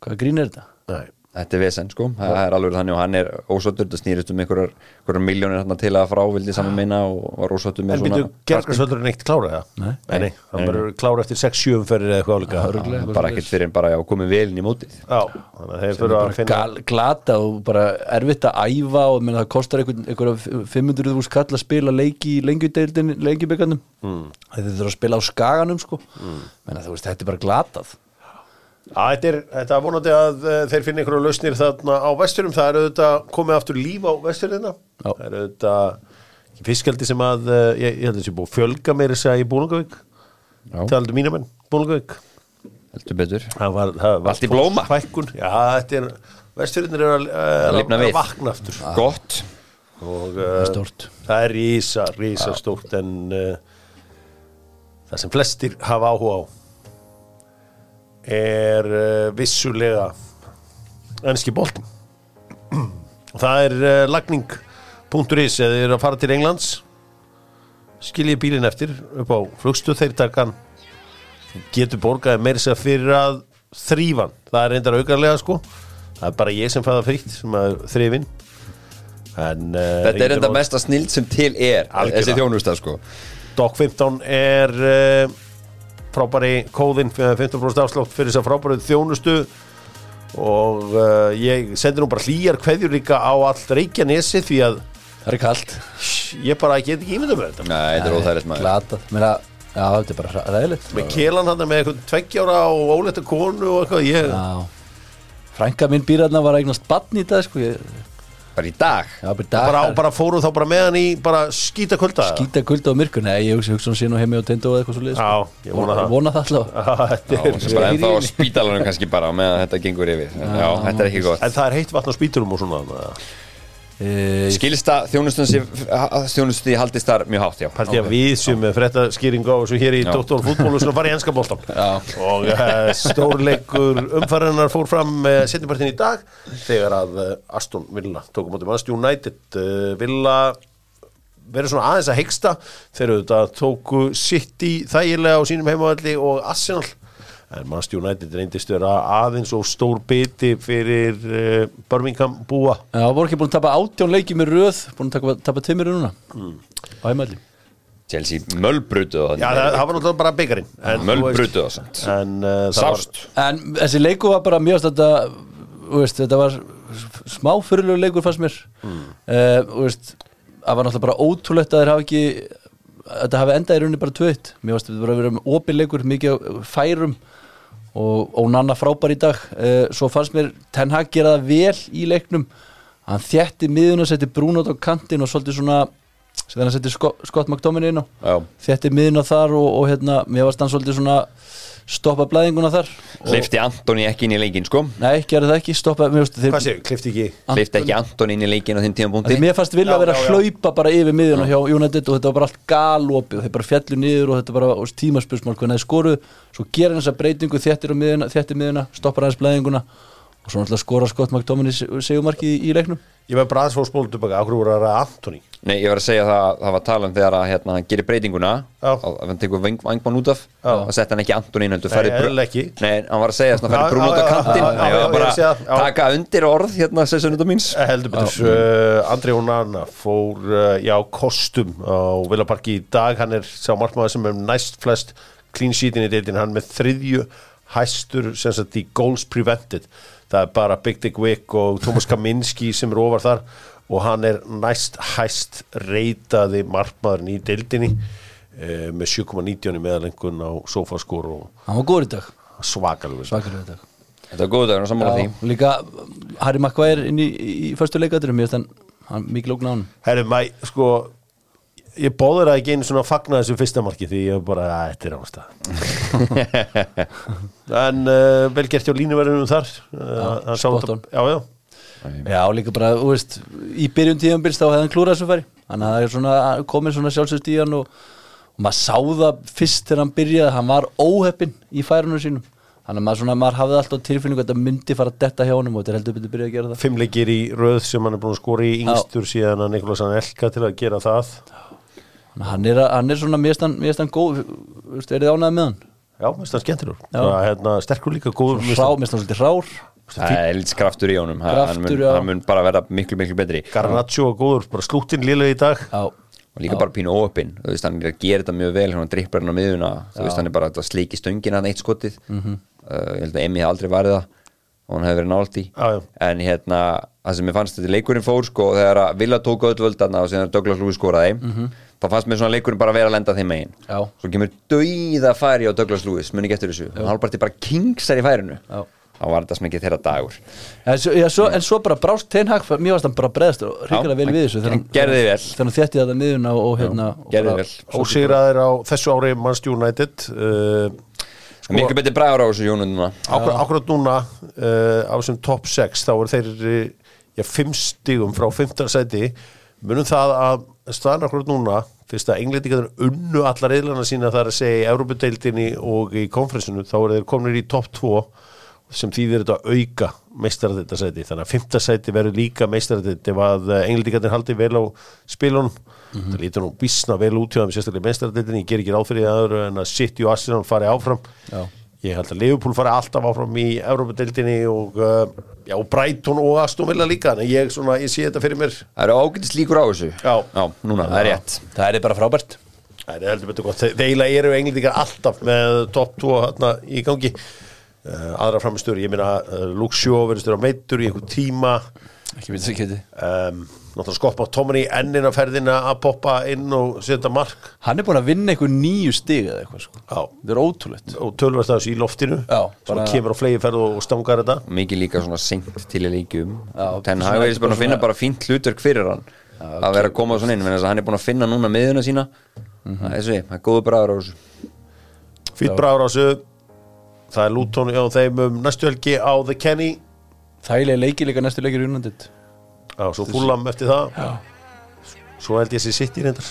hvað grín er þetta? Nei. Þetta er vesen sko, það er alveg þannig og hann er ósóttur, það snýrist um einhverjar, einhverjar miljónir hérna til að frá vildi saman meina og var ósóttur með En byrju, gerðgarsvöllur er neitt klára það? Nei. Nei, nei, hann verður klára eftir 6-7 umferðir eða eitthvað álíka Örugglega. svona bara ekkert fyrir en bara já, komið vel inn í mótið Já, þannig að þeir fyrir að finna Gal, glata og bara erfitt að æfa og menna, það kostar einhver, einhver 500 úr skall að spila leiki í lengjudeildin lengjubikandum mm. þeir þurfa að spila á skaganum sko. mm. menna, þú veist, þetta er bara glatað Já, þetta er, þetta er vonandi að uh, þeir finna einhverju lausnir þarna á vesturum það er auðvitað komið aftur líf á vesturina það er auðvitað fiskjaldi sem að, uh, ég, ég held að þessi búið að fjölga meira að í Búlungavík Já. taldu mínamenn, Búlungavík Heldur betur. Það var, það var Allt í blóma. fækkun. Já, þetta er, vesturinnir er að, lifna að, við. að vakna aftur. Gott. Og uh, það er rísa, rísa stórt en uh, það sem flestir hafa áhuga á er uh, vissulega ennski boltin og það er uh, lagning.is eða eru að fara til Englands. Skiljið bílinn eftir upp á flugstuð þeir takan getur borgaði meira sér fyrir að þrýfan, það er reyndar aukarlega sko. Það er bara ég sem fæða frítt sem að þrifin. En, uh, Þetta er enda mesta snild sem til er Algjörlega. Þessi þjónusta sko. Doc 15 er uh, frábæri kóðinn fyrir 15% afslátt fyrir þess að frábæri þjónustu. Og uh, ég sendi nú bara hlýjar kveðjur líka á all Reykjanesi því að það er kalt. Ég bara get ekki ímynda með þetta. Nei, þetta er óþægilegt maður. glatað, menna, já, þetta er bara ræðilegt með kelan hann með eitthvað tveggjára og óletta konu og eitthvað ég, já, frænka minn býrarna var að eignast batn í dag sko, ég, Bara í dag? Já, bara, dag, bara, bara fórum þá bara með hann í bara skýta kvölda? Skýta kulda á myrkur? Nei, ég hugsa, hugsa hún sé nú heimi og tindó eða eitthvað svo leið Já, ég vona það. vona það allavega þetta Já, er hún sem bara ennþá á spítalanum kannski bara meðan þetta gengur yfir. Já, þetta er ekki gott. En það er heitt vatn á spýturum og svona Skilsta þjónustu haldist þar mjög hátt, já. Pælti að við sem frétta skýringu á þessu hér í Já. Dóttor fútbólu sem fara í enska bóltan og uh, stórleikur umfæriðnar fór fram uh, setjapartin í dag þegar að uh, Aston Villa tókum átti Manchester United. Villa verið svona aðeins að hegsta þegar auðvitað tóku City þægilega á sínum heimavalli og Arsenal en Manchester United reyndist vera aðeins og stór biti fyrir uh, Birmingham búa. Já, voru ekki búin að tapa átján leiki með röð Búin að tapa, tapa tveimur núna Á heimalli Chelsea mölbrutu Já, það, það var náttúrulega bara byggarinn Mölbrutu það samt. en uh, það var Sást En þessi leiku var bara mjög veist, þetta var smá fyrirlegu leikur fannst mér. Mm. uh, veist, Það var náttúrulega bara ótrúlegt að þeir hafa ekki Þetta hafi endað í rauninni bara tvöitt Mér fannst þetta bara að vera með opin leikur Mikið af færum og, Nanna frábær í dag. Uh, Svo fannst mér Ten Hag gera það vel í leiknum. Hann þjætti miðun og setti brún á kantinn og svolítið svona sem hann setti Scott, Scott McTominay inn á. Já. þjætti miðun á þar og, og hérna, mér varst hann svolítið svona stoppa blæðinguna þar. Hlifti Antoni ekki inn í leikin sko. Nei, gerði það ekki, stoppa Hvað séu, klifti ekki? Hlifti ekki Antoni inn í leikin á þeim tímapunkti. Því mér fannst vilja Já, að vera já, að já. hlaupa bara yfir miðjuna hjá United og þetta var bara allt galopið. Og þeir bara fjallu niður og þetta bara og tímaspursmál hvernig þeir skoruðu, svo gera hann þessa breytingu þjættir á miðjuna, þjættir miðjuna, stoppar aðeins blæðinguna og svo náttúrulega skora Scott McTominay segumarki í, í leiknum. Ég var bara aðeins fór spólu tilbaka. Akkur voru að ræða Antoni Nei, ég var að segja það, það var talað um þegar að hérna, hann gerir breytinguna. Já. og hann tekur vangmann út af Já. og sett hann ekki Antoni inn heldur Nei, eðlilega ekki. Nei, hann var að segja svona Já, færði brún út kantinn já, já, Ég var bara að taka undir orð hérna sessunum míns. Eh, Heldur betur, uh, Andri Onana fór uh, já, kostum á Villaparki í dag, hann er sá markmaður sem er næst flest clean sheetin í deildin, hann með þriðju hæstur sem sagt í goals prevented það er bara Big Dick Wick og Thomas Kaminski sem er ofar þar. Og hann er næst hæst reytaði markmaðurinn í deildinni uh, með 7,19 í meðalengun á sofaskor og Hann var góður í dag, svakalur svakalega í dag. Þetta var góð dagur og sammála því. líka Harry Maguire inn í, í, í förstu leikaturum, mér finnst hann, hann mikið lókn á hann Herru, mæ, sko ég bóður það ekki einu svona að fagna þessu fyrsta marki því ég bara, að þetta er ástæð en uh, vel gert hjá línuverðinum þar. Uh, hann sá spot þetta- on. já, já, Já, líka bara, þú veist, í byrjun tíðanbils þá hefði hann klúrað þessu færi. Þannig að það er svona komið svona sjálfsögst í hann og, og maður sá það fyrst þegar hann byrjaði, hann var óheppinn í færunum sínum. Þannig að maður, svona, maður hafði alltaf tilfinningu að þetta myndi fara að detta hjá honum og þetta er heldur betur byrjað að gera það. Fimm leikir í röð sem hann er búin að skora í yngstur síðan að Nikolás hann elka til að gera það. Að hann er, hann er svona, finnst hann góð, þú veist, er þið ánægð með hann? já, skemmtilegur. Já. Bara, hérna, sterkur líka mér finnst hann svolítið rár Það er lítið kraftur í honum. Hann, Kraftur, mun, já. hann mun bara vera miklu, miklu betri. Garnaccio og góður, bara slúttinn liðlega í dag. Já, og líka bara pínu óöppin þú veist, hann er að gera þetta mjög vel hann drippar hann á miðuna þú veist, hann er bara að sleiki stöngina hann eitt skotið. Mhm. uh, ég held að Emmi hef aldrei varðið það og hann hefur verið nált í Já, já. en hérna, það sem ég fannst þetta leikurinn fór sko, þegar að Villa tók öll þarna og síðan Douglas Lewis skoraði þá fannst mér svona leikurinn bara vera að lenda þeim megin. Já. svo kemur dauða færi á Douglas Lewis muni eftir þessu, hann halvparti bara kingsar í færinu Já. þá var þetta sem ekki þeirra dagur En svo, já, svo, en svo bara brást Tenhag, mér varst hann bara breðast ríkala vel við þessu þegar hann gerði vel. Þegar hann þétti þetta miðuna og hérna og bara- vel ósigraðir á þessu ári Manchester United uh, sko, miklu betri bræður á þessu jónu núna Akkur, akkurat núna uh, á þessum top 6 þá eru þeir uh, já, 5 stigum frá 15. seti munum það að staðan akkurat núna fyrst að englendingarnir unnu allar eðlana sína þar að segja í Európa-deildinni og í konferensinu þá eru þeir komin í top 2 sem þýðir þetta að auka meistaradetta seti þannig að 5. seti verður líka meistaradetta ef að eh, englendingarnir haldi vel á spilunum það lítur nú vísna vel út hjá þeim sérstaklega meistaradettinni, ég ger ekki ráð fyrir því aður en að City og Arsenal fari áfram. Já. Ég held að Liverpool fari alltaf áfram í Európa-deildinni og, uh, já, og Brighton og Aston Villa líka. En ég, svona, ég sé þetta fyrir mér. Það eru ágætist líkur á þessu. Já. núna, það er rétt. Það er bara frábært. Það er heldur betur gott, Þe- þeir eiginlega eru englendingar alltaf með top 2 hérna í gangi. Uh, aðra framistur, ég meina uh, Luke Shaw verður stöður á meittur í einhver tíma. Ekki veit það ekki náttúrulega skoppa Tomini ennin á ferðina að poppa inn og setja mark. Hann er búin að vinna einhver nýju stig eða eitthvað sko. Já. Það er ótrúlegt. Og tölverst þessu í loftinu Já, sem bara- kemur á flegi ferð og stangar þetta. Mikið líka svona seint til í leikjum. Já, Ten svona Hag ekki er bara að finna svona- bara fínt hlutverk fyrir hann að vera að koma svona inn, menn hann er búin að finna núna miðuna sína. Mhm. það er svo, það er góðu bræður á þessu. Fýtt bráður á þessu. Það er Luton á þeim um næstu helgi á The Kenny. Þægilega leiki líka næstu leikir í United Já, svo fúlam eftir það. Já. Svo held ég sér sitt í reyndar.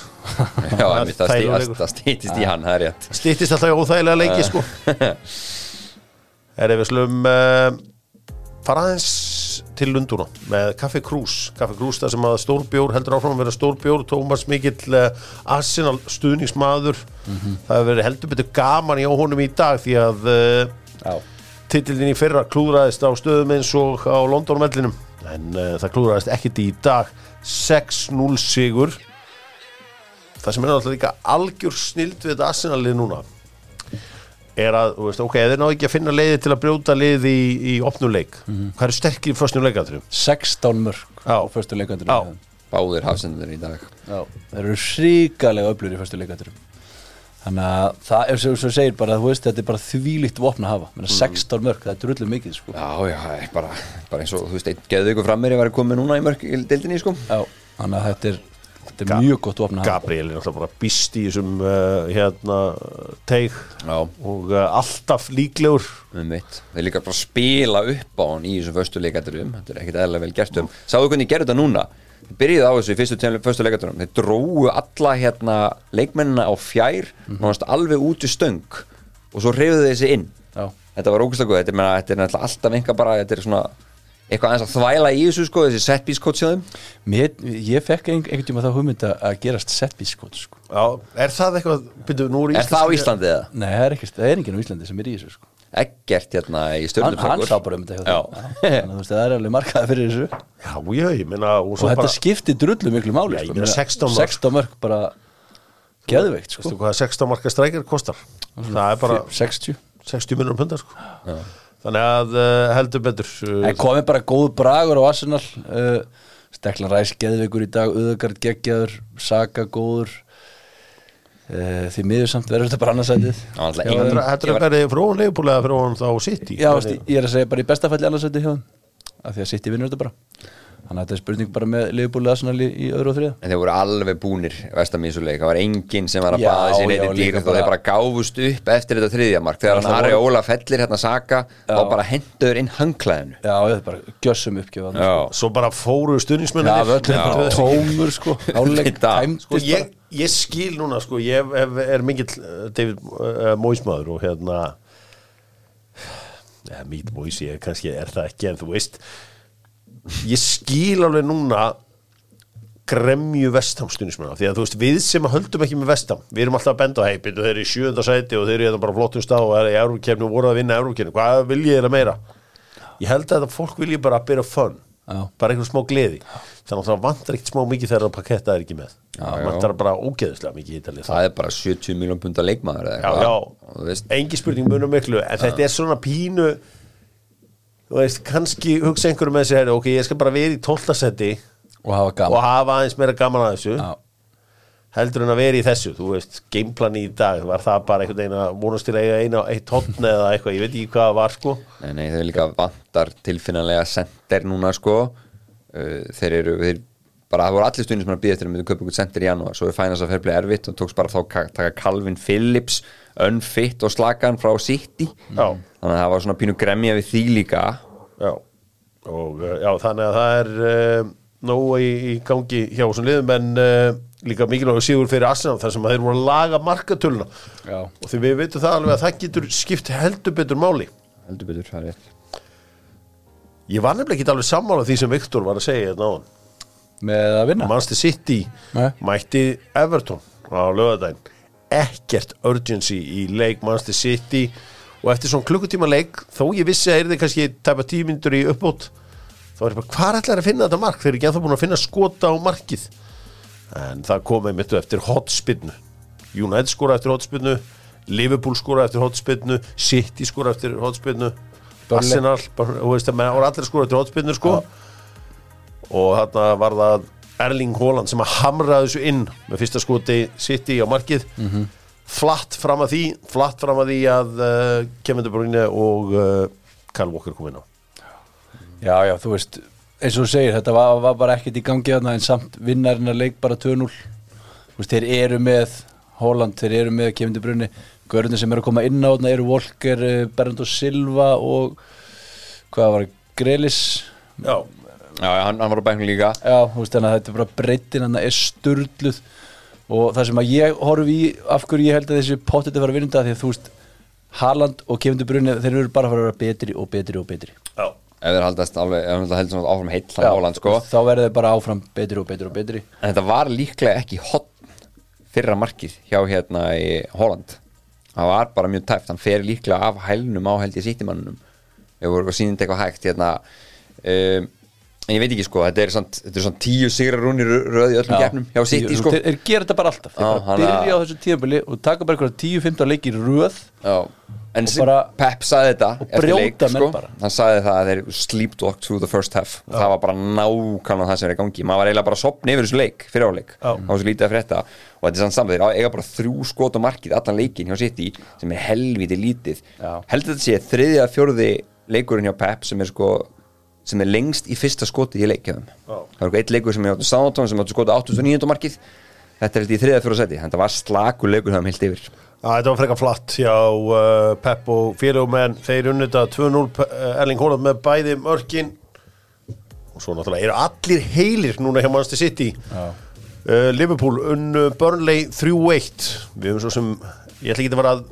Já, einmitt, það, það stýtist í hann, það er rétt. Stýttist alltaf í óþægilega leiki sko. Er við slum uh, fara aðeins til Lundúna með Kaffi Krús Kaffi Krús það sem að stórbjór heldur áfram að vera stórbjór. Tómas mikill uh, Arsenal stuðningsmaður. Það hefur verið heldur betur gaman í honum í dag því að uh, Titillin í fyrra klúðraðist á stöðum eins og á London-vellinum. En uh, það klúðraðist ekkert í dag. 6-0 sigur. Það sem er náttúrulega líka algjör snild við þetta Arsenalið núna er að, þú veist, ok, þeir náðu ekki að finna leiði til að brjóta lið í, í opnuleik hvað eru sterkir í fyrstnum leikandrum? 16 mörg á Já. Báðir hafsendur í dag. Já, þeir eru ríkalega öflur í fyrstu leikandur Þannig að það er sem þú segir bara, þú veist, þetta er bara þvílíkt vopn að hafa. Menna, 16 mörg, það er drullu mikið sko. Já, já, það er bara, bara eins og, þú veist, einn geðu ykkur fram mér ég var komið núna í mörg í deildinni, sko. Já, þannig að þetta er, þetta er Ga- mjög gott vopn að hafa. Gabriel er náttúrulega bara býst í þessum uh, hérna teig. Já, og uh, alltaf líklegur. Um mitt. Þeir líka bara spila upp á hann í þessum föstu leikaturum Þetta er ekkit eðlilega vel gert um. Sáðu hvernig gerðu þetta núna Þeir byrjuðu á þessu í fyrstu, föstu leikaturum Þeir drógu alla hérna leikmennina á fjær mm alveg út í stöng og svo reyfðu þessi inn Já, Þetta var ógæslega góð, þetta er, meina, þetta er náttúrulega alltaf einhver bara, þetta er svona eitthvað aðeins að þvæla í þessu sko, þessi Mér, ég fekk ein, einhvern tíma þá hugmynd að- gerast setbískot sko. Já, er það eitthvað, byrju, nú er Er það á Íslandi eða? Nei, það er, ekki, það er enginn á Íslandi sem er í þessu sko. Ekkert hérna í hann, stjórnum hann sá bara um þetta Þannig að þú veist, það er alveg markaði fyrir þessu Já, já, ég meina og Og þetta bara, skiptir drullu miklu máli Já, ég sko. meina Meina, 16 mörk. 16 mörg bara geðveikt sko. veistu hvað 16 marka strækjar kostar það er bara 60 60 minnur pundar sko. þannig að uh, heldur betur uh, En komið bara góð bragur á Arsenal uh, Steklan Ræs geðveikur í dag Uðegard geggjaður, Saka góður Því miður samt verður þetta bara annarsætið að verði frá hún leifbúlega frá hún þá í Já, ég er að segja bara í bestafalli annarsætið hjá þeim af því að City vinnur þetta bara Þannig að þetta er spurning bara með liðbúlega Arsenal í, í öðru og þriða En þeir voru alveg búnir vestamísuleik Það var enginn sem var að Já, baða sér já, neitt líka dýrð og þeir bara gáfust upp eftir þetta þriðjamark Þegar hann Ari voru- Óla fellir hérna Saka þá bara hendur inn hangklæðinu. Já, þetta er bara gjössum uppgjöf Já, svo bara fóru Já, stuðnismenninir völlin bara tómur sko. Þetta. tæmdist sko, ég, ég skil núna sko, ég er mikill uh, David uh, Moismaður og hérna ja, mít Mois, ég kannski er það ekki en þú veist ég skil alveg núna gremju vestam stuðnismennar því að þú veist, við sem höldum ekki með vestam við erum alltaf að benda á heipin þeir eru í sjönda sæti og þeir eru hérna bara flottust á og er í Eurókefni og voru að vinna Eurókefni hvað vil ég þeirra meira? Ég held að fólk vilji bara byrja fun Já. bara einhver smá gleði. Þannig að það vantar ekkert smá mikið þegar að paketta er ekki með. Það vantar bara ógeðislega mikið í Ítalíu. Það er bara 70 miljón punda leikmaður Og engi spurning munum miklu. En þetta er svona pínu þú veist, kannski hugsa einhverju með sér ok, ég skal bara vera í 12. seti Og hafa og gaman hafa aðeins meira gaman að þessu. Já, heldur en að vera í þessu, þú veist gameplan í dag, var það bara einhvern veginn að vonast til að eiga eina, eitt tónn eða eitthvað ég veit ekki hvað það var sko. Nei, nei, þeir líka vantar tilfinnanlega sender núna sko. Uh, þeir eru, þeir bara, það voru allir stundin sem að býða eftir að myndu köpa ykkur sender í janúar. Svo er fænast að ferðlega erfitt og tókst bara þá ka- taka Calvin Phillips unfit og slagan frá City. Já. Þannig að það var svona pínu gremja við því líka. Já, og uh, já, þannig að það er uh, nógu í, í gangi hjá þessum liðum en uh, líka mikilvægur sigur fyrir Arsenal þar sem að þeir voru að laga markatöluna. Já. Og því við veitum það alveg að það getur skipt heldur betur máli. Heldur betur, það er rétt. Ég var nefnilega ekki alveg sammála því sem Viktor var að segja hérna áðan. Með að vinna? Manchester City Nei. mætti Everton á lögadaginn ekkert urgency í leik Manchester City og eftir svona klukkutíma leik þó ég vissi að er þið kannski tæpa tímyndur í uppbót þá er ég bara hvað ætlar að finna þetta mark? Þeir eru ekki ennþá búin að finna skota á markið. En það kom einmitt eftir hotspinnu United skora eftir hotspinnu Liverpool skora eftir hotspinnu City skora eftir hotspinnu. Arsenal, þú veist að menn allir skora eftir hotspinnu sko. Og þarna var það Erling Haaland sem að hamra þessu inn með fyrsta skoti City á markið flatt fram að því flatt fram að því að uh, Kevin De Bruyne og uh, Kyle Walker kom inn á. Já, já, þú veist eins og þú segir, þetta var, var bara ekkert í gangi þarna en samt vinnarinn að leik bara 2-0 Þú veist, þeir eru með Holland, þeir eru með Kevin De Bruyne. Görðin sem eru að koma inn á þarna eru Volker, eh, Bernardo Silva og hvað var það, Grelis Já, Já, hann, hann var á bæknum líka. Já, þú veist, þannig að þetta er bara breytin hann er sturluð og það sem að ég horfi í af hverju ég held að þessi pottet að vera vinnunda því að þú veist Haaland og Kevin De Bruyne þeir eru bara að fara að vera betri og betri og betri. Já, ef þeir haldast alveg, ef þeir heldur svona áfram heill hann Holland sko. þá verður þau bara áfram betri og betri og betri. En þetta var líklega ekki hot fyrra markið hjá hérna í Holland. Það var bara mjög tæft, hann fer líklega af hælnum á held ég sýttimannunum ef voru eitthvað sýnd eitthvað hægt hérna um, ég veit ekki sko, þetta er svona, er tíu sigrar rúnir röð í öllum gefnum hjá City sko. þeir, gera þetta bara alltaf. Þeir bara byrja á þessu tíðanbili og taka bara eitthvað 10-15 leikir í röð Já, en Og bara- Pep sagði þetta og eftir leik, sko. hann sagði það að þeir sleepwalk through the first half. Og það var bara nákvæmlega það sem er í gangi. Maður var eiginlega bara að sopna yfir þessu leik fyrir áleik. Það var svo lítið að frétta. Og þetta er sann saman þeir eiga bara þrjú skot á markið allan leikin hjá City sem er helviti lítið. Heldur þetta sé þriðja fjórði leikurinn hjá Pep sem er sko sem er lengst í fyrsta skoti í leikjaðum það var eitt leikur sem er áttu Southampton sem áttu skoti 89. markið. Þetta er held í þriðja fjóra seti þetta var slakur leikur það um heilt yfir. Já, þetta var frekar flatt hjá uh, Pep og félögum en þeir unnita 2-0 uh, Erling Haaland með bæði mörkin. Og svo náttúrulega eru allir heilir núna hjá Manchester City. Uh, Liverpool unnu Burnley 3-1 við höfum svo sem, ég ætla ekki að vera að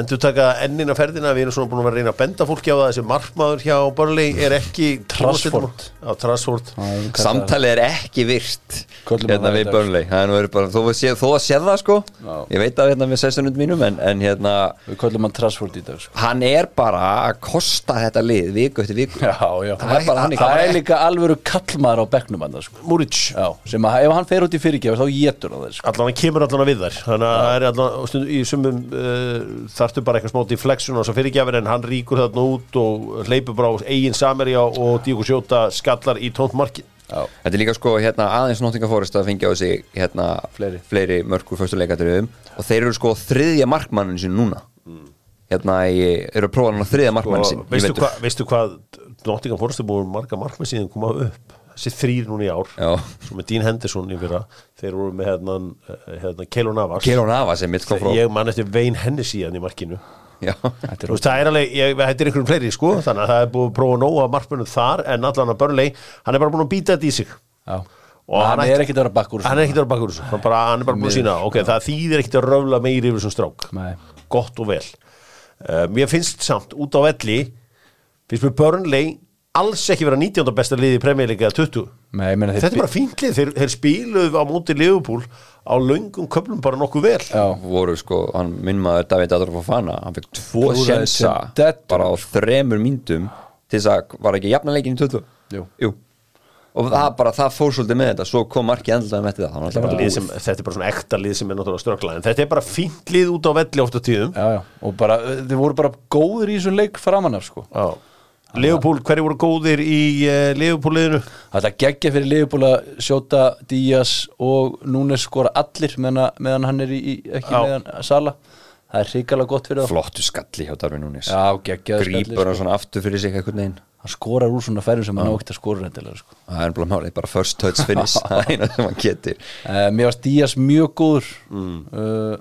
endur taka ennina ferðina við erum svona búin að vera að reyna að benda fólki á það þessi markmaður hjá Burnley er ekki Trashford. Já, Trashford Samtalið er ekki virt hérna við dag. Burnley Það er nú verið bara, þó, að sé, að það sko Já. Ég veit að hérna við sessunum mínum en, en hérna, við kallum hann Trashford í dag sko. hann er bara að kosta þetta lið viku eftir viku já, já. Það er bara hann það er líka alvöru kallmaður á bekknum hann sko. Múric sem að ef hann fer út í fyrirgefur þá getur hann það sko. allan hann kemur allan að við þær þannig að það þarftu bara eitthvað smá deflection og svo fyrirgjafir en hann ríkur þarna út og hleypur bara á eigin Samerja og Díko Sjóta skallar í tónt markin já, Þetta er líka sko hérna aðeins Nottingham Forest að fengja á sig hérna Fleiri. fleiri mörkur fyrstu leikadröðum og þeir eru sko þriðja markmannin sin núna. Hérna í, eru að prófa hann á þriðja markmannin sin og veistu, hva, veistu hvað Nottingham Forest er búin marga markmið síðan koma upp þessi þrýr núna í ár Já. svo með Dean Henderson í fyrra þeir voru með hérna, eh, hérna Keilo Navas. Keron Ava sem mitt kom frá ég man eftir Wayne Hennessy hann í markinu. Já. Þú veist, það er alveg, ég, þetta er einhverjum fleiri sko, þannig að það er búið að prófa nóg af markmönnum þar en allan að Burnley, hann er bara búin að býta þetta í sig. Já. Og hann, hann er ekkit að vera bakkur hann er ekkert að vera þessu. Hann, bara, hann er bara búin að sína, ok, það þýðir ekkert að röfla meiri yfir þessum strák. Nei. gott og vel. Uh, mér finnst samt út á velli finnst mér Burnley alls ekki vera 19. besta liði í premjörleika 20 Nei, ég meina, þeir þetta er bara fínt lið, þeir, þeir spiluðu á móti Liverpool á löngum köflum bara nokkuð vel. Já, voru sko, hann minn maður David Adolfo Fana, hann fekk tvo sjensa bara á þremur myndum til þess að var ekki jafna leikin í 20 Jú. og það bara, það fór svolítið með þetta. Svo kom markið endalega með þetta. Er bara sem, þetta er bara svona ekta lið sem er náttúrulega ströggla. En þetta er bara fínt lið út á velli oft á tíðum. Já, já, og bara, þeir voru bara góður í þessum leik framan af sko. Já. Leopold, hverju voru góðir í uh, Leopold liðinu? Það geggja fyrir Liverpool að sjóta Díaz og Núnes skora allir meðan, meðan hann er í, í ekki Já. meðan Sala það er hrikalega gott fyrir það flottu skalli hjá Darvin skalli, grípur hann sko. svona aftur fyrir sig einhvern veginn. Hann skorar úr svona færum sem hann á ekkert að skora sko. það er bara málið, bara first touch finish. Það er eina sem hann getur. Uh, Mér varst Díaz mjög góður. Mm. uh,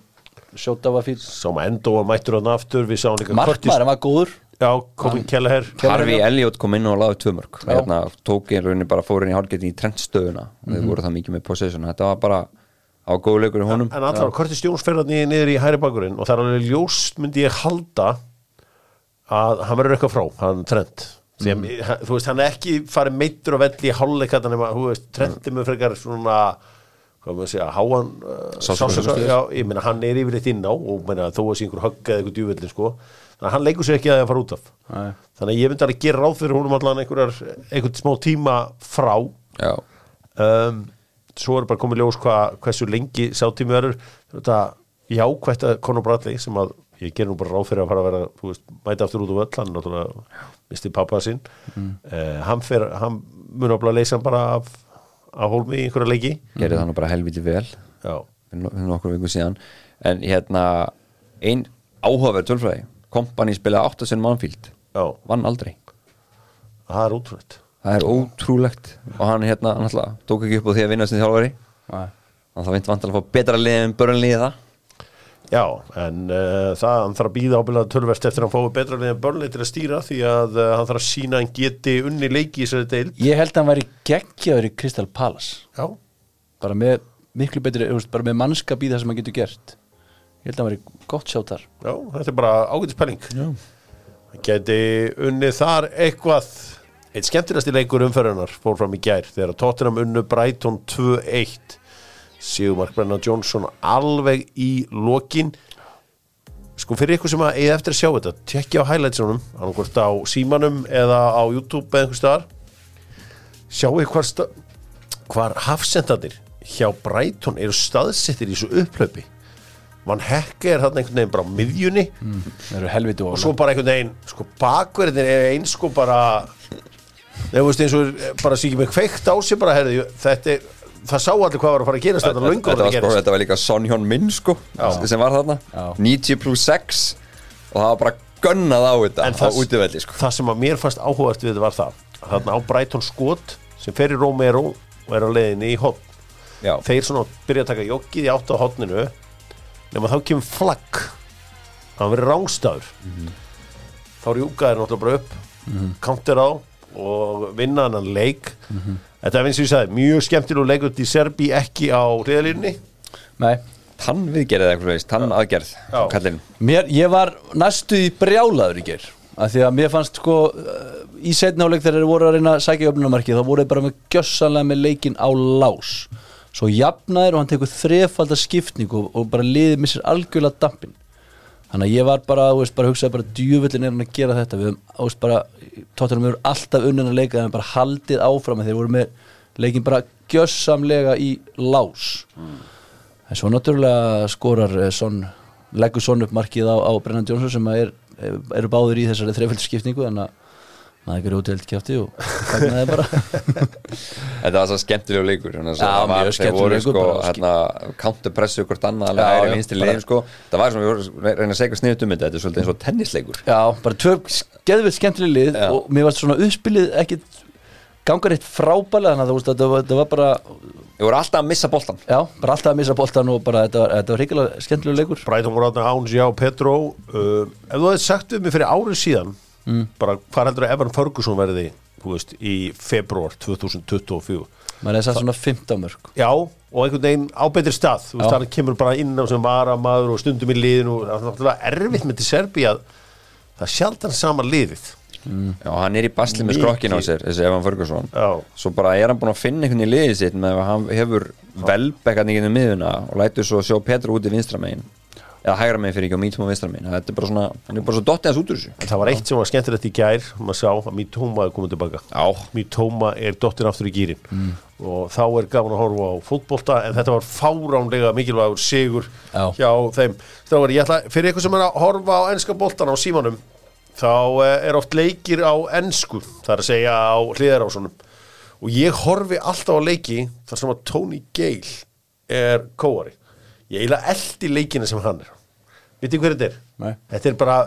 Sjóta var fín Sá maður endo að mættur hann aftur Við sáum líka Curtis- Markmaður var góður Já, komin Kelleher. Harfi Elliot kom inn og laði tvö mörg hérna, tók í rauninni bara fór inn í hálfgetin í trendstöðuna. Og Mhm. þeir voru það mikið með possession. Þetta var bara á góðu leikur í honum. En allar, Curtis Jones fer hann niður í hæri bakurinn og það er alveg ljóst myndi ég halda að hann verður eitthvað frá, hann trend að, Mhm. hann- þú veist, hann er ekki farið meittur og velli í hálfleikata nema, þú veist, trendi með frekar svona hvað maður að segja, háan uh, sársauka- já, ég meina, hann er yfirleitt inn á og meina, þó að sé einhver högg eða einhver djúvillin, sko þannig að hann leikur sér ekki að það fara út af. Nei. þannig að ég myndi alveg gera ráð fyrir húnum allan einhvern smá tíma frá. Um, svo er bara komið ljós hva, hversu lengi sátími verður. Þetta jákvætt að Conor Bradley sem að ég ger nú bara ráð fyrir að fara að vera veist, mæta aftur út úr völl hann náttúrulega misti pappa sinn. Mm. hann, fer, hann mun að leysa hann bara af, af hólmi í einhverja leiki. Gerði það nú bara helviti vel. Já, fyrir no- fyrir nokkur vikum síðan. En hérna ein áhugaverð tölfræði kompani spilaði 8 sinn mannfíld já, vann aldrei. Það er útrútt það er ótrúlegt. Og hann hérna hann alltaf tók ekki upp á því að vinna sem þjálfari. Nei. og það vint vant að fá betra lið en börnlið það Já, en uh, það hann þarf að býða ábyrðað tölverst eftir að hann fái betra liðan börnleik til að stýra því að uh, hann þarf að sína að hann geti unni leiki í þessari deild. Ég held að hann væri geggjaður í Crystal Palace. Já, bara með miklu betri, bara með mannskap í það sem hann getur gert Ég held að hann væri gott sjátt þar. Já, þetta er bara ágætis penning Já. Hann geti unnið þar eitthvað. Eitt skemmtilegasti leikur umferðunar fór fram í gær þegar Tottenham unnu Brighton 2-1 Sigurmark Brennan Johnson alveg í lokin. Sko fyrir ykkur sem að eigi eftir að sjá þetta tekja á highlightsunum annarkvort á símanum eða á YouTube eða einhver staðar. Sjáu hvar, sta- hvar hafsendandir hjá Brighton eru staðsettir í þessu upplöpi mann hekka er þarna einhvern veginn bara á miðjunni. Helviti og og svo bara einhvern veginn sko bakverðin er eins sko bara þegar veist eins og bara ekki með kveikt á sig bara herði, þetta er, það sá allir hvað var að fara að gerast þetta löngu þetta, var var að sko, gerast. þetta var líka Son Hjón Minn sko Já. sem var þarna. Já. 90 pluss 6 og það var bara gönnað á þetta En á það- útivelli sko. það sem að mér fannst áhugast við þetta var það. Að þarna á Brighton skot sem fer í Romero og er á leiðinni í hotn Já. þeir svona byrja að taka joggið í átt á hotninu nema þá kemur flagg. Það verið rángstæður þá er júkaðir náttúrulega bara upp counter á og vinna hann leik. Þetta er eins og ég sagði mjög skemmtilegu leik út í Serbi ekki á hliðalínni Nei, tann viðgerð eða eitthvað tann aðgerð mér, ég var næstu í brjálaður í ger af því að mér fannst sko í setni áleik þegar þeir voru að reyna að sækja öfnumarki þá voru þeir bara með gjössanlega með leikin á lás svo jafnaðir og hann tekur þrefaldar skipning og, bara liðið missir algjörlega dampin þannig að ég var bara, þú veist, bara hugsaði bara djúvillin er hann að gera þetta. Við höfum, þú veist, bara tóttunum við alltaf unnin að leika þeim bara haldið áfram en þeir voru með leikin bara gjössamlega í lás. En svo náttúrulega skorar eh, son, leggur son upp markið á, á Brennan Johnson sem að er, eru báður í þessari þreföldsskipningu þannig að maður ekki útild kjátti og fagnaði bara. Þetta var svo skemmtilegu leikur að Já, það var, þeir voru sko, leikur, bara hérna, counterpressu hvort annað alveg Já, hægri já, vinstri bara- liðin sko. Það var sem við reyna að segja sniðut um þetta þetta er svolítið eins og tennisleikur. Já, bara tvö geðvill skemmtileg lið Já. og mér varst svona uppspilið ekkit gangar eitt frábælega þannig að þú veist, þetta var, þetta var bara Við vorum alltaf að missa boltan já, bara alltaf að missa boltan og bara þetta var, þetta var hrikilega skemmtileg leikur. Brighton voru átna Ánsi á Petro uh, ef þú hefði sagt við mig fyrir árið síðan bara hvað heldur að Evan Ferguson verði veist, í februar 2024 maður er satt svona 15 mörg. Já, og einhvern veginn á betri stað. Hann kemur bara inn á sem varamaður og stundum í liðinu og það er náttúrulega erfitt með til Serbi að það er sjaldan sama liðið. Já, hann er í basli með skrokkin á sér þessi Evan Ferguson. Já. Svo bara er hann búin að finna einhvern í liðið sitt með að hann hefur velbekkan í miðuna og lætur svo sjá Petru út í vinstra megin eða hægra megin fyrir ekki og mýtum á vinstra megin. Þetta er bara svona, hann er bara svo dottið hans út úr þessu. Það var eitt sem var skemmtilegt í gær maður sá að Mitoma er komið tilbaka. Já, Mitoma er dottin aftur í gýrin og þá er gaman að horfa á fótbolta en þetta var fáránlega mikilvægur sigur Já. hjá þeim. Strákar, ég ætla, fyrir eitthvað sem er að horfa á enska boltan á símanum þá eh, er oft leikir á ensku það er að segja á hliðarásunum. Og ég horfi alltaf á leiki þar sem að Tony Gale er kóari ég eiginlega eldi leikina sem hann er. Vitið hver þetta er? Nei. Þetta er bara,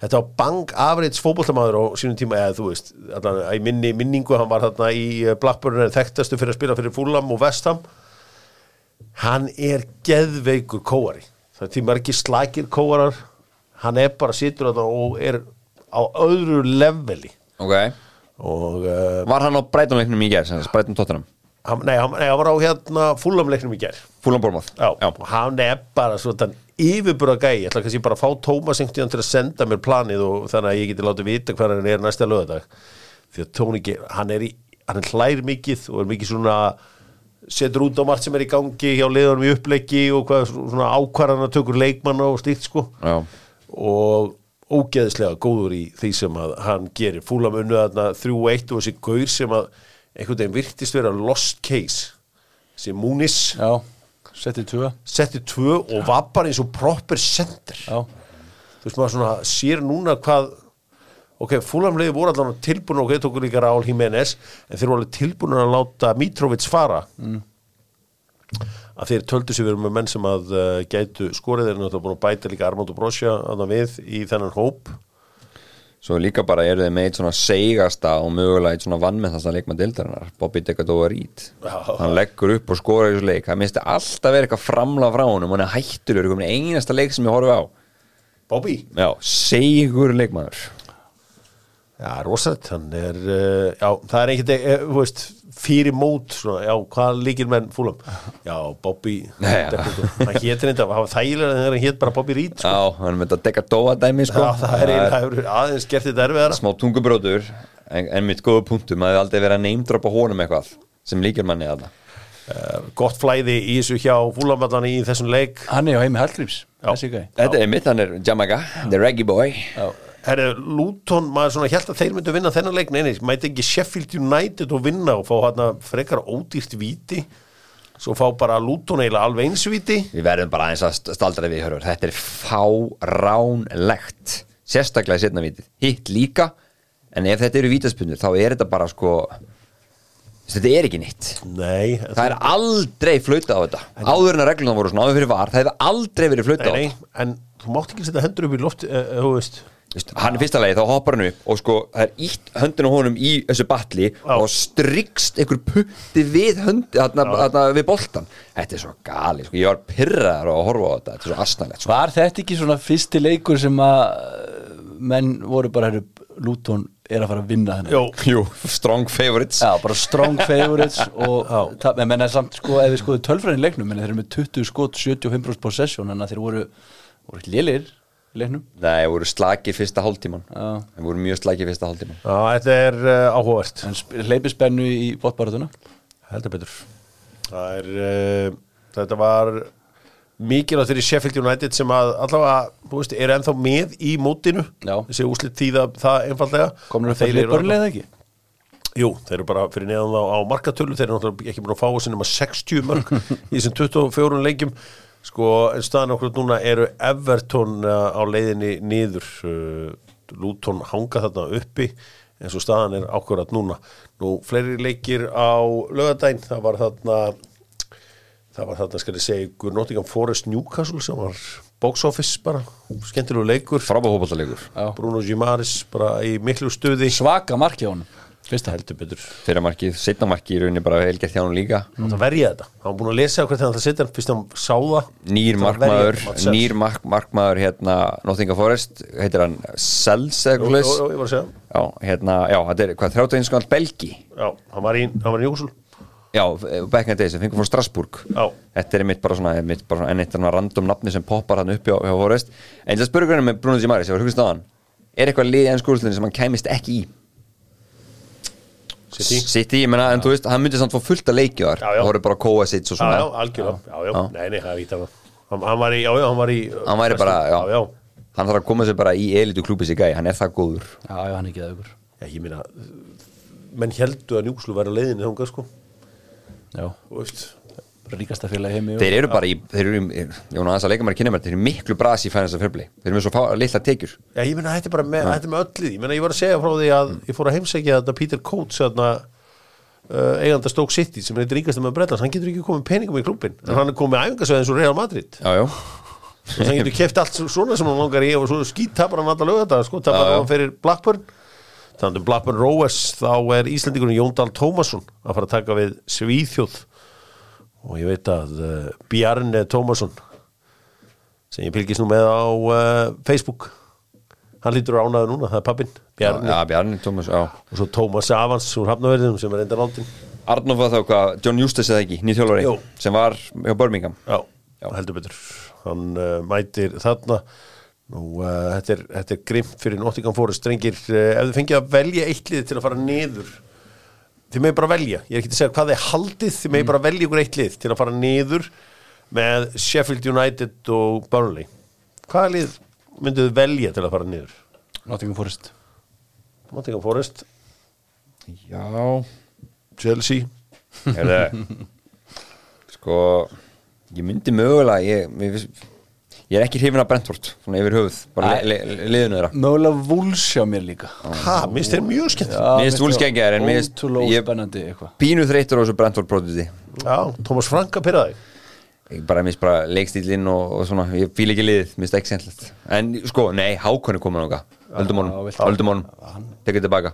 þetta var bang average fótboltamaður á sínum tíma eða þú veist, allan, í minni, minningu hann var þarna í eh, Blackburn er þekktastu fyrir að spila fyrir Fulham og Vestham hann er geðveikur kóari. Það er því margir slækir kóarar. Hann er bara sittur þarna og er á öðru leveli. Ok. Og uh, Var hann á breytunleiknum í gerð, breytun tóttunum hann, nei, hann, nei, hann var á hérna Fulham-leiknum í Já, og hann er bara svona yfirbúra gæi, ég ætla kannski bara að fá Tómas einhvern tíðan til að senda mér planið og þannig að ég geti látið vita hvað hann er næsta lögadag því að Tóni, hann er í hann hlær mikið og er mikið svona setur út á margt sem er í gangi hjá liðanum í uppleiki og hvað svona ákvarðan að tökur leikmanna og slíkt sko. Já, og ógeðislega góður í því sem að hann gerir. Fúlam unnu þarna 3-1 og þessi gaur sem að einhvern veginn virtist vera lost case sem Múnis já, settið tvö. setti tvö og var bara eins og proper center. Já, þú veist maður svona sér núna hvað ok, fúlamleiði voru allan tilbúin ok, tóku líka Raúl Jiménez en þeir voru alveg tilbúin að láta Mitrovic fara. Mm. að þeir töldu sig verið með menn sem að uh, gætu skorið þeir eru náttúrulega búin að bæta líka Armando Brosja að við í þennan hóp svo líka bara eru þeir með eitt svona seigasta og mögulega eitt svona vannmennasta leikmann deildarinnar Bobby Degadóvarít hann leggur upp og skora í þessu leik. Það minnst alltaf verið eitthvað framla frá honum hann er hættulegur, einasta leik sem ég horfi á. Bobby, já, seigur leikmaður Já, rosalegt, hann er, uh, já, það er einhvern veginn, uh, þú veist, fyrir mót, svona, já, hvað líkir menn fúlam? Já, Bobby, hann hétt reynda, hann var þægilega en hann hétt bara Bobby Reed, sko. Já, hann er með þetta dekka dóa dæmi sko. Já, það er einhvern veginn, aðeins gert þetta erfiðara. smá tungubrótur en, en mitt góða punktum, maður hefði aldrei verið að neymdropa honum eitthvað sem líkir manni þarna Uh, gott flæði í þessu hjá fúlamallan í þessum leik. Hann er á heimi Hallgríms. Þessi gæi Er er. Herru, Luton, maður svona held að þeir myndu vinna þennan leik, nei, nei, mæti ekki Sheffield United og vinna og fá hérna frekar ódýrt víti, svo fá bara Luton eiginlega alveg eins víti. Við verðum bara aðeins að st- staldra við hörur. Þetta er fáránlegt. Sérstaklega í setna vítið. Hitt líka, en ef þetta eru vítaspunni þá er þetta bara sko Þetta er ekki nýtt Nei, Það er aldrei flautað á þetta. Áður en að regluna voru svona áður fyrir var Það hefur aldrei verið flautað á þetta. en þú mátt ekki setja hendur upp í loft, uh. Vist, Hann er fyrsta lagi, þá hoppar hann upp og sko, það er ítt höndin á honum í þessu batli Já. og strikst einhver putti við höndi, þarna, þarna, við boltan Þetta er svo gali, sko, ég var pyrraðar að horfa á þetta, þetta er svo astnalegt sko. Var þetta ekki svona fyrsti leikur sem að uh, menn voru bara herru Luton er að fara að vinna þennan Jú, strong favorites. Já, bara strong favorites og það, en menn er samt sko, ef við skoðum tölfræðin í leiknum, menn þeir eru með 20 skot 75% possession, en að þeir voru voru í leiknum Nei, voru slagir fyrsta hálftíman. Þeir voru mjög slagir fyrsta hálftíman þetta er uh, áhugavert. hleypi spennu í bóttbaratuna Heldur betur. Það er, uh, þetta var mikilvægt fyrir Sheffield United sem að allavega, þú veist, er ennþá með í mótinu. Já. Þessi úslit tíða það einfallega. komur það fyrir börnlega ekki? Jú, þeir eru bara fyrir neðan á, á markatölu þeir eru náttúrulega ekki búin að fá þessi nema 60 mörg í þessum 24 leikjum sko, en staðan okkur núna eru Everton uh, á leiðinni niður uh, Luton hanga þarna uppi eins og staðan er ákvörðat núna. Nú fleiri leikir á lögadæn það var þarna það var þarna skal ég segja Nottingham Forest Newcastle sem var box office bara, skemmtilegu leikur. Frábæð hópallalegur Bruno Gimaris bara í miklu stuði. Svaka marki á honum fyrsta heldur betur. Fyrir markið, setna markið í rauninni bara helgert hjá hann líka. Hann átti að verja þetta, hann var búin að lesa hvernig hann það setja hann fyrst hann sá það. Nýr Það markmaður, nýr mark, markmaður hérna Nottingham Forest, heitir hann Sells eða eitthvað slags jú, ég var að segja. Já, hérna, já, þetta er hvað 31 skall Belgi? Já, hann var í, hann var í Júsul Já, back in the days, sem fengur frá Strasbourg. Já. Þetta er mitt bara svona, mitt bara svona enn eitt random nafni sem poppar hann upp hjá, hjá Forest. En það spurgur hann með Bruno Gimaris, ég var hugast á hann? Er eitthvað lið í ennskúrslunni sem hann kæmist ekki í? City. City, ég menna, en þú veist, hann myndi samt fá fullt að leikja þar. Já, já. Það voru bara Kovacic og já, svona. Já, algjörlega, já, já, Já. nei, nei, það er vítt af hann hann var í, já, já, hann var í Hann væri bara, já, já, já, Hann þarf að koma sér bara í elitu klúpi sig gæi, hann er það góður. Já, já, hann er ekki að ykkur já, ég meina menn heldur að Júsul væri að leiðinni þangað, sko, já, þú veist ríkasta félagi heimi Þeir eru bara í, þeir eru, vona aðeins að leika mér að kynna mér, þeir eru miklu brasi í fænast að fyrbli Þeir eru með svo fá, litla tekjur. Já, ég meina, þetta er bara með, þetta er með öllu því. Ég meina, ég var að segja frá því að ég fór að heimsækja þetta Peter Coates, þarna uh, eiganda Stoke City, sem er eitt ríkasta með Bretlands, hann getur ekki komið peningum í klubin, en hann er komið æfingasveið eins og Real Madrid. Já, já, og hann getur keft allt svona sem hann langar í og svo skýt tapar hann alltaf lög þetta, sko, já. hann fyrir Blackburn. Þannig um Blackburn Rovers, þá er Íslandingurinn Jón Dahl Tómasson að fara að taka við Svíþjóð og ég veit að uh, Bjarne Tómasson sem ég fylgist nú með á uh, Facebook hann lítur ánaður núna, það er pappin Bjarni. Já, Bjarni, Tómas, já. Og svo Tómas Avans úr Hafnaverðinum sem er enda náldin Arnóf var þá hvað, John Eustace eða ekki, Jú. sem var hjá Birmingham. Já, heldur betur. Hann uh, mætir þarna. Uh, þetta, er, þetta er grimt fyrir Nottingham Forest strengir ef þið fengið að velja eitt lið til að fara niður þið megið bara velja, ég er ekki að segja hvað þið haldið þið megið bara velja ykkur eitt lið til að fara niður með Sheffield United og Burnley. Hvaða lið mynduð þið velja til að fara niður? Nottingham Forest. Nottingham Forest, Já. Chelsea. Sko Ég myndi mögulega Ég, finnst- ég er ekki hrifin af Brentford Svona yfir höfuð Bara Æ. li, li, liðinu þeirra. Mögulega vúls hjá mér líka. Ha, minnst þeir mjög skemmt já, Mér finnst Wolves geggjaðir, en ótrúlega ég- spennandi eitthvað. Pínu þreytur á þessu Brentford produti Thomas Frank að pyrra þig. Ég bara minnst bara leikstílinn og, og svona Ég fíl ekki liðið, minnst ekki sennilegt En sko, nei, Hákon er komin honum, viltu- höldum honum Tekið tilbaka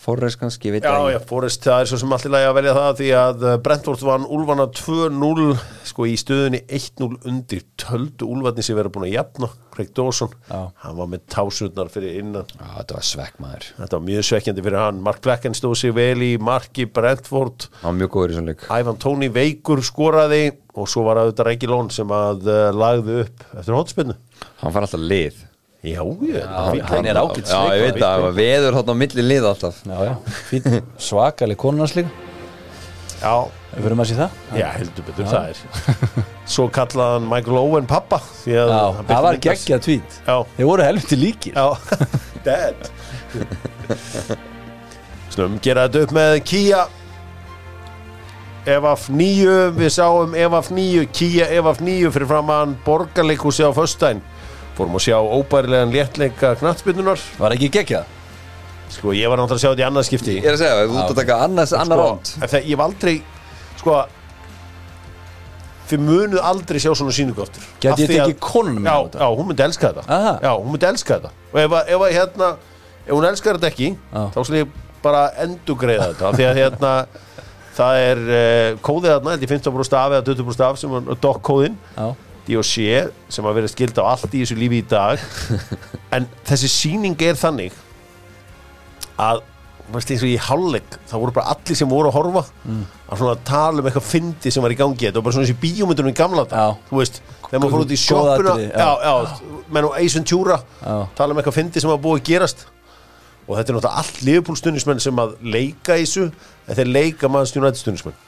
Forrest kannski, ég veit Já, það já, ekki. Forrest, það er svo sem allir lagi að velja það því að uh, Brentford vann Úlfana 2-0 sko í stöðunni 1-0 undir töldu Úlfarni sem verið búin að jafna Craig Dawson, Já. hann var með tásundnar fyrir innan, Já, þetta var svekk maður. Þetta var mjög svekkjandi fyrir hann. Mark Blacken stóð sig vel í marki Brentford, Hann var mjög góður í svona leik. Ivan Tóni veikur skoraði og svo var auðvitað Regi Lón sem að uh, lagði upp eftir hótspinnu Hann fær alltaf lið Já, ég, Já, hann er ágætt Já, ég veit var veður þarna á milli lið alltaf. Já, já, fín, svakalig konunars líka. Já, Við maður að sé það. Já, heldur betur það er. Svo kallaði hann Michael Owen pappa því að Já, hann það var geggjað tvít Já, Þeir voru helviti líkir. Já, dead. Slum gera þetta upp með Kia. Evaf 9 Við sáum Evaf 9 Kia Evaf 9 fyrir framann Borgarleikúsi á föstudaginn Fórum að sjá óbærilegan léttleika knattbyrnunar Var ekki geggjað? Sko ég var náttúrulega að sjá þetta í annað skipti. Ég er að segja, við út að taka annars, annar sko, ránd en það, Ég var aldrei Sko Þið munuð aldrei sjá svona sýningu aftur. Gæti ég tekið já, á þetta? já, hún myndi elska þetta. Aha. Já, hún myndi elska þetta. Og ef, ef, hérna, ef hún elskar þetta ekki Já. Þá skal ég bara endugreiða þetta. Af Því að hérna Það er uh, kóðið þarna, held ég 15% af eða 20% af sem er dock-kóðin Já, D.O.C. sem að vera skild á allt í þessu lífi í dag en þessi sýning er þannig að veist, eins og í hálfleik það voru bara allir sem voru að horfa að svona tala um eitthvað fyndi sem var í gangi þetta var bara svona þessi bíómyndunum í gamla dag þú veist, þegar maður fór út í atriði, já, já. menn og Ventura Já. tala um eitthvað fyndi sem var búið að gerast og þetta er náttúrulega allt liðbúlstunismenn sem að leika í þessu en þeir leika maður stjórnættustunismenn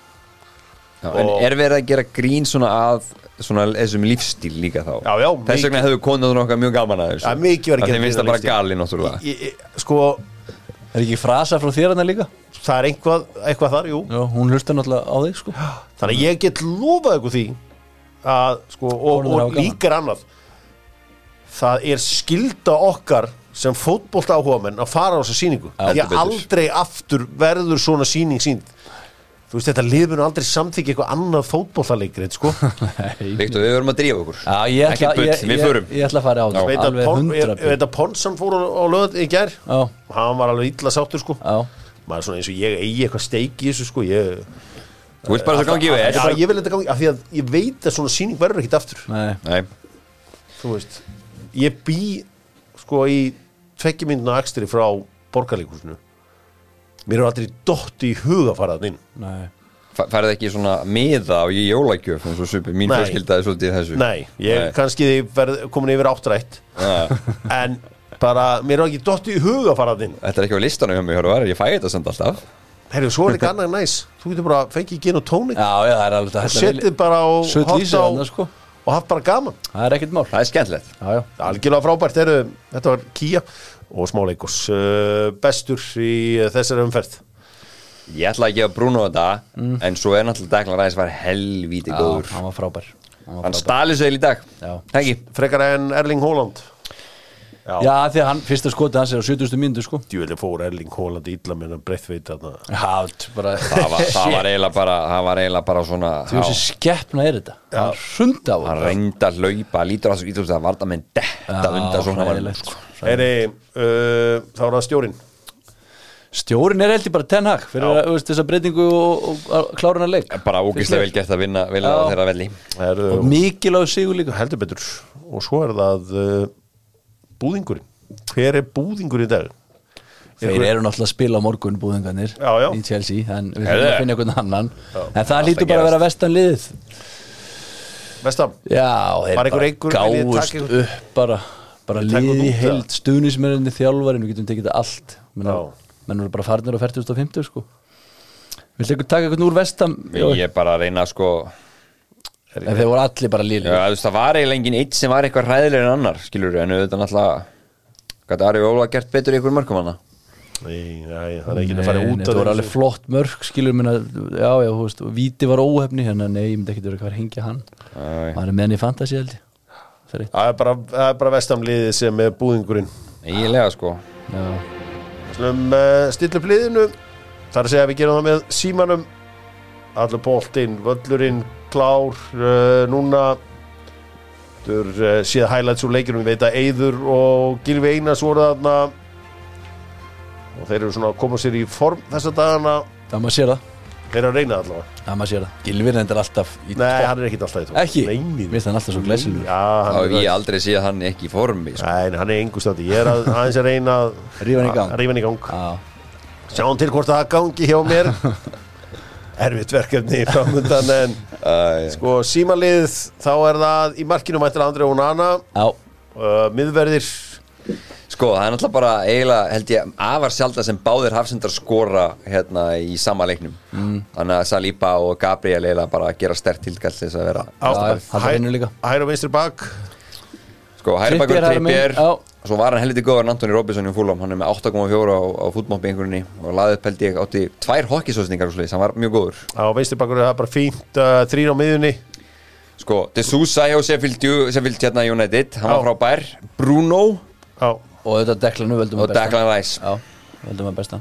Já, En er verið að gera grín svona að svona þessum lífstíl líka þá? Já, já, Þess vegna hefur konunum okkar mjög gaman að þessu. Já, mikið verið að gera grín að það bara lífstíl. gali náttúrulega. Sko, er ekki frasa frá þér hana líka? það er einhvað, eitthvað þar, jú. Já, hún hlustar náttúrulega á þig sko. Þannig að ég get lofað ykkur því að, sko, og, og gaman. líka er annað. Það er skilda okkar sem fótbolt áhugamenn að fara á þessa sýningu. Já, því að aldrei aftur verður svona sýning sínd þú veist þetta liðmun aldrei samþykja eitthvað annað fótbollaleikri sko. Viktor, við verum að drífa okkur. Já, ég ætla, bull, ég, við ég, ég ætla að fara á Já. það veit að Alveg Pon- hundra ég- ég veit að Ponsan fór á, á löð í gær. Já, og hann var alveg illa sáttur sko. já. Maður er svona eins og ég eigi eitthvað steik í þessu sko. ég, Þú veist bara þess að gangi við já, ég vil þetta gangi af því að ég veit að svona sýning verður ekkit aftur. Nei, Nei, þú veist ég bý sko í tveggjumynduna akstri frá borgarleikusinu mér er aldrei dotti í huga að fara það inn. Nei. Færðu ekki svona miða á í jólagjöf eins og supi, mín fjölskyldaði svolítið í þessu. Nei, ég Nei. kannski verð komin yfir áttrætt. En bara, mér er ekki dotti í huga að fara það inn. Þetta er ekki á listanum hjá mig, hörðu, ég fæ þetta samt alltaf. Herru, svo er annað en næs. Þú getur bara fengið gin og tónik. Já, já, það er alveg og þetta setið bara á þarna, sko. og haft bara gaman. Það er ekkert mál. Það er skemmtilegt. Algjörlega frábært, heru, þetta var Kia og smáleikos uh, bestur í þessari umferð? Ég ætla að gefa Bruno þetta En svo er náttúrulega Declan Rice var helvíti góður. hann var frábær. Hann Hann stali sig í dag. Já. Ekki frekar en Erling Haaland já, Já, því að hann, fyrsta skotið hans er á 70. myndu sko. Djúveli fór Erling Haaland illa með hann breytt þarna. Já, bara Það var, það var eiginlega bara Það var eiginlega bara svona Þú veist, já, skeppna er þetta? Það er hrunda á Hann reyndi að hlaupa Lítur að þessu Það var það með detta undan svona var hræðilegt, sko. sko. Heyri, uh, þá er það stjórin Stjórin er heldur bara Ten Hag fyrir að, þú veist, þessa breytingu og, og, og kláruna leik. Bara ógislega vel gert að vinna Vilja Já. þeirra velli. Er, og mikilvæg sigur líka. heldur betur. Og svo er það uh, búðingurinn? Hver er búðingur í dag? Þeir Einhver- eru náttúrulega að spila á morgun búðingarnir Já, já. í Chelsea en við þurfum að finna einhvern annan. En það lítur bara að vera vestan liðið. Vestam, Já, þeir Var einhver bara einhver gáðust einhvern- upp bara, bara einhvern í út, heild stuðnismennandi þjálfarinn, við getum tekið þetta allt. Menn, Já. menn eru bara farnir á 40.50 sko. Viltu eitthvað taka eitthvað úr vestam? Ég er bara að reyna sko En þeir voru allir bara Já, liðið þú veist, það var eiginlega engin eitt sem var eitthvað hræðilegur en annar, skilur en auðvitað náttúrulega Gæti Ari Óla gert betur í ykkur mörgum hana? Nei, nei, það er ekki að fara út Þetta voru alveg flott mörg skilur minna, já, já, þú veist, Víti var óhefni hérna, nei, ég myndi ekki vera hvað að hengja hann. Maður er með hann í fantasy held ég. Það er það bara, það er bara Vestam liðið sem er búðingurinn. Eiginlega sko. Já, Slum uh, stilla upp liðinu. Þar að segja að við gerum það með símanum. Allur boltinn, völlurinn klár uh, núna. Þú uh, séð highlights úr leikinum við veit að Eyður og Gilvi Einars voru þarna. Og þeir eru svona að koma sér í form þessa dagana. Það maður sér það. Þeir eru að reyna allavega. Það maður sér það. Gilvin endur alltaf í Nei, topp. hann er ekkit alltaf í tók Ekki? Nei, Mér finnst hann alltaf svo glæsilegur. Já, þá hann hef er ég aldrei séð hann ekki í formi sko. Nei, hann er engu standi. Ég er að, aðeins að reyna að Rífa hann í gang. að rífa hann í gang. Já, Sjáum til hvort það gangi hjá mér Erfitt verkefni framöndan en uh, sko símalið þá er það í markinu mættir Andri Onana. Já, uh, miðverðir. Sko, það er náttúrulega bara eiginlega, held ég, afar sjálfda sem báðir hafsendar skora hérna í sama leiknum. Mm. Þannig að Saliba og Gabriel eiginlega bara gera stert tilkall til þess að vera á, Já, það hæ- líka. hægri og vinstri bak Sko, hægri bakur Trippier, hægri megin, Trippier já. og svo var hann helviti góður en Antoni Robinson í fúlam hann er með 8,4 á, á fútmópi einhverjunni og laðið upp held ég átti tvær hokkisósningar hann var mjög góður. Á vinstri bakur er það bara fínt uh, þrýr á miðunni Sko, De Sousa hjá Sheffield hérna United, hann var Já. frábær. Bruno. Á og þetta Declan við veldum og Declan Rice. Veldum að besta.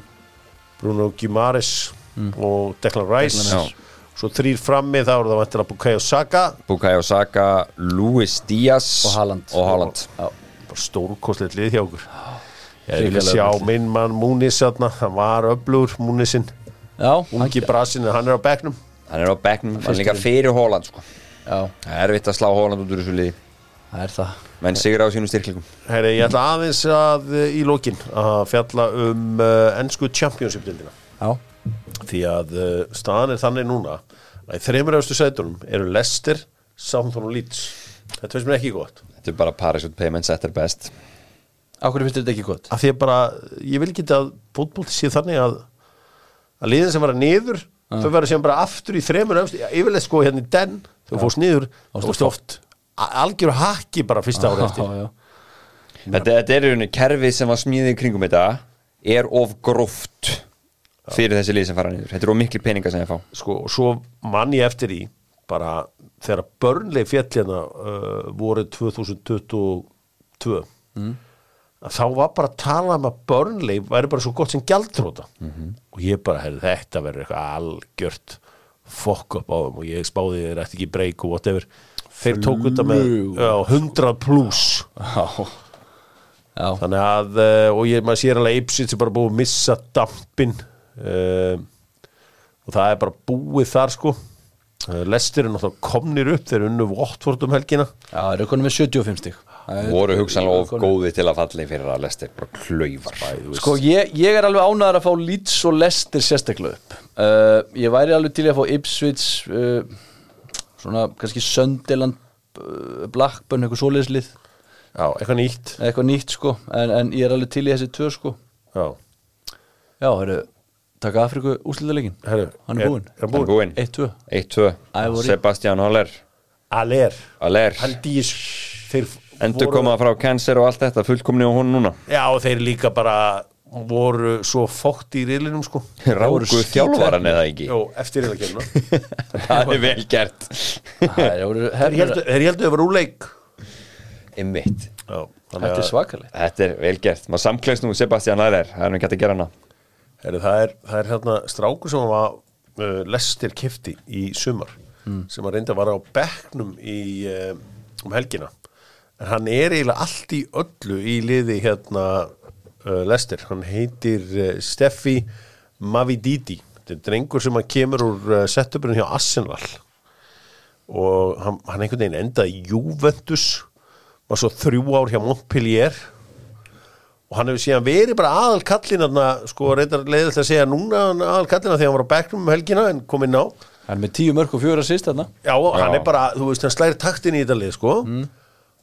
Bruno Gimares og Declan Rice. Declan Rice. Svo þrýr frammi þá er það vantilega Bukayo Saka. Bukayo Saka, Luis Díaz Og Haaland. og Haaland. Stórkostlegt lið hjá okkur. Ég vil sjá minn mann Múnis þarna, hann var öflugur Múnisinn, ungi brasin hann er á bekknum. Hann er á bekknum, hann er líka fyrir Holland sko. Það er erfitt að slá Holland út úr þessu liði. Það er það. Menn sigur á sínum styrklingum Heyri, ég ætla aðeins að uh, í lokin að fjalla um uh, ennsku championship-dildina Já, því að uh, staðan er þannig núna að í þreymur austu sætunum eru Leicester, Southampton og Leeds. Þetta finnst mér ekki gott. Þetta er bara parachute payments at their best. Ákveður finnst þetta ekki gott? Af því að bara, ég vil ekki að fótbolti sé þannig að að liðin sem var að niður þau verður sem bara aftur í þreymur austu yfirleitt sko hérna í den, þau fórst niður þú veist oft, algjör hakki bara fyrsta ári eftir. Já, já, Þetta, þetta er í rauninni kerfið sem var smíðið í kringum þetta er of gróft fyrir þessi lið sem fara niður. Þetta er of miklu peninga sem ég fá. Sko, og svo mann ég eftir í bara þegar börnleg fjallina uh, voru 2022 að þá var bara að tala um að börnleg væri bara svo gott sem gjaldtróta og ég bara, herri, þetta verður eitthvað algjört fokk upp á þeim og ég spáði þeir eftir ekki breyk og whatever. Þeir tóku þetta með já, 100 pluss já, já. þannig að, uh, og ég, maður sér alveg Ipswich er bara búið að missa dampin uh, og það er bara búið þar sko. Uh, Lestir er náttúrulega komnir upp þeir unnu Watford um helgina. Já, það eru konum með 75 stík voru hugsanlega of góði til að falli fyrir að lesti bara klaufar Sko, ég, ég er alveg ánæður að fá Leeds og Leicester sérstaklega upp. Uh, Ég væri alveg til í að fá Ipswich uh, Svona, kannski Sunderland uh, Blackburn, eitthvað svoleiðslið já, eitthvað nýtt. Eitthvað nýtt, sko. En, en ég er alveg til í þessi tvö, sko. Já, Já, það eru Taka Afriku úslitaleikin herru, Hann er búinn. er hann Hann er búinn? búinn 1-2 1-2 Ivory. Sebastian Haller. Aller, Haller. Endur voru- koma frá cancer og allt þetta fullkomni á hún núna. Já, og þeir líka bara voru svo fótt í riðlinum sko. Ráku þjálfaran eða ekki? Jó, eftir riðlakefna Það er vel gert. Þeir heldur að vera úr leik. Einmitt. Já, þannig Þetta er svakalegt. Þetta er vel gert. Maður samklæst nú Sebastian Haller Það er nú ekki hægt að gera hana Heri, það, er, það er hérna strákur sem var uh, Lester kifti í sumar sem að reynda að vara á bekknum í, uh, um helgina. En hann er eiginlega allt í öllu í liði hérna uh, Lester, hann heitir uh, Steffi Mavididi. Þetta er drengur sem kemur úr uh, setupurinn hjá Arsenal. Og hann, hann einhvern veginn endaði í Juventus. Var svo þrjú ár hjá Montpellier og hann hefur síðan verið bara aðal kallin þarna, sko reyndar leiðilegt að segja núna hann aðal kallina þegar hann var á bekknum um helgina en kom inn á. Hann er með 10 mörg og 4 assist þarna. Já, hann Já. er bara, þú veist, hann slæri taktin í þetta lið sko. Mm.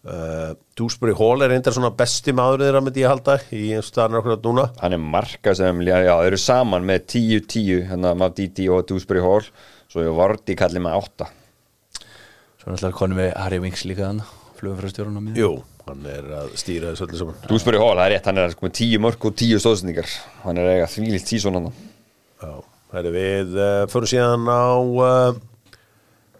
uh, Dúsbury Hall er reyndar svona besti maður þeirra með því að halda í eins staðan okkur núna. Hann er marka sem Já, já þeir eru saman með 10-10 Hérna Mavditi og Dewsbury Hall. Svo ég Vardy kallið með 8 Svo náttúrulega konum við Harry Winks líka þarna Flugum frá stjórnum hann er að stýra þessu öllu saman. Dewsbury Hall, það er rétt Hann er sko með 10 mörg og 10 stóðsendingar. Hann er eiga þvílilt tíson hann Já, það er við uh, förum síðan á uh,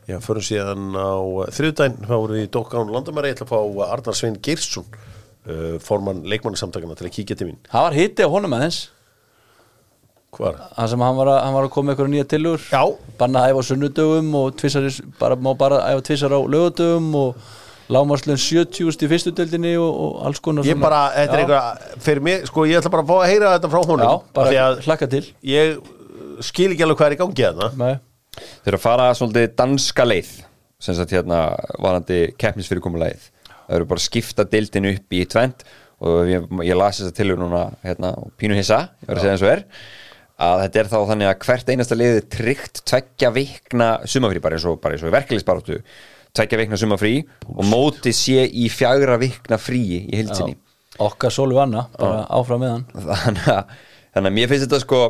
já, förum síðan á uh, þriðdæn, þá vorum við í Dókán Landamæri, ég ætla að fá Arnar Svein Geirsson uh, formann leikmannasamtakana til að kíkja til mín. Það var hitti á honum aðeins. Hvar? Það sem hann var að, hann var að koma eitthvað nýja tillögur. Já, Banna að æfa á sunnudögum og tvissar, bara, má bara æfa tvissar á lögudögum og lámarslun 70 í fyrstu deildinni og, og alls konar Ég bara, þetta er eitthvað fyrir mig, sko, ég ætla bara að fá að heyra þetta frá honum Já, bara að hlakka til. ég uh, skil ekki alveg hvað er í gangi hérna Nei. Þeir eru að fara svolítið danska leið sem sagt hérna varandi keppnisfyrirkomulegið það eru bara að skipta deildinu upp í tvent og ég, ég las þess að tilur núna hérna, og pínu hissa, ég var að segja eins og er að þetta er þá þannig að hvert einasta liði tryggt tveggja vikna sumafrí bara eins og, bara eins og í tveggja vikna sumafrí og móti sé í fjagra vikna fríi í hildsinni okkar Sólu Anna, bara áfram með hann. Þannig að, þannig að mér finnst þetta sko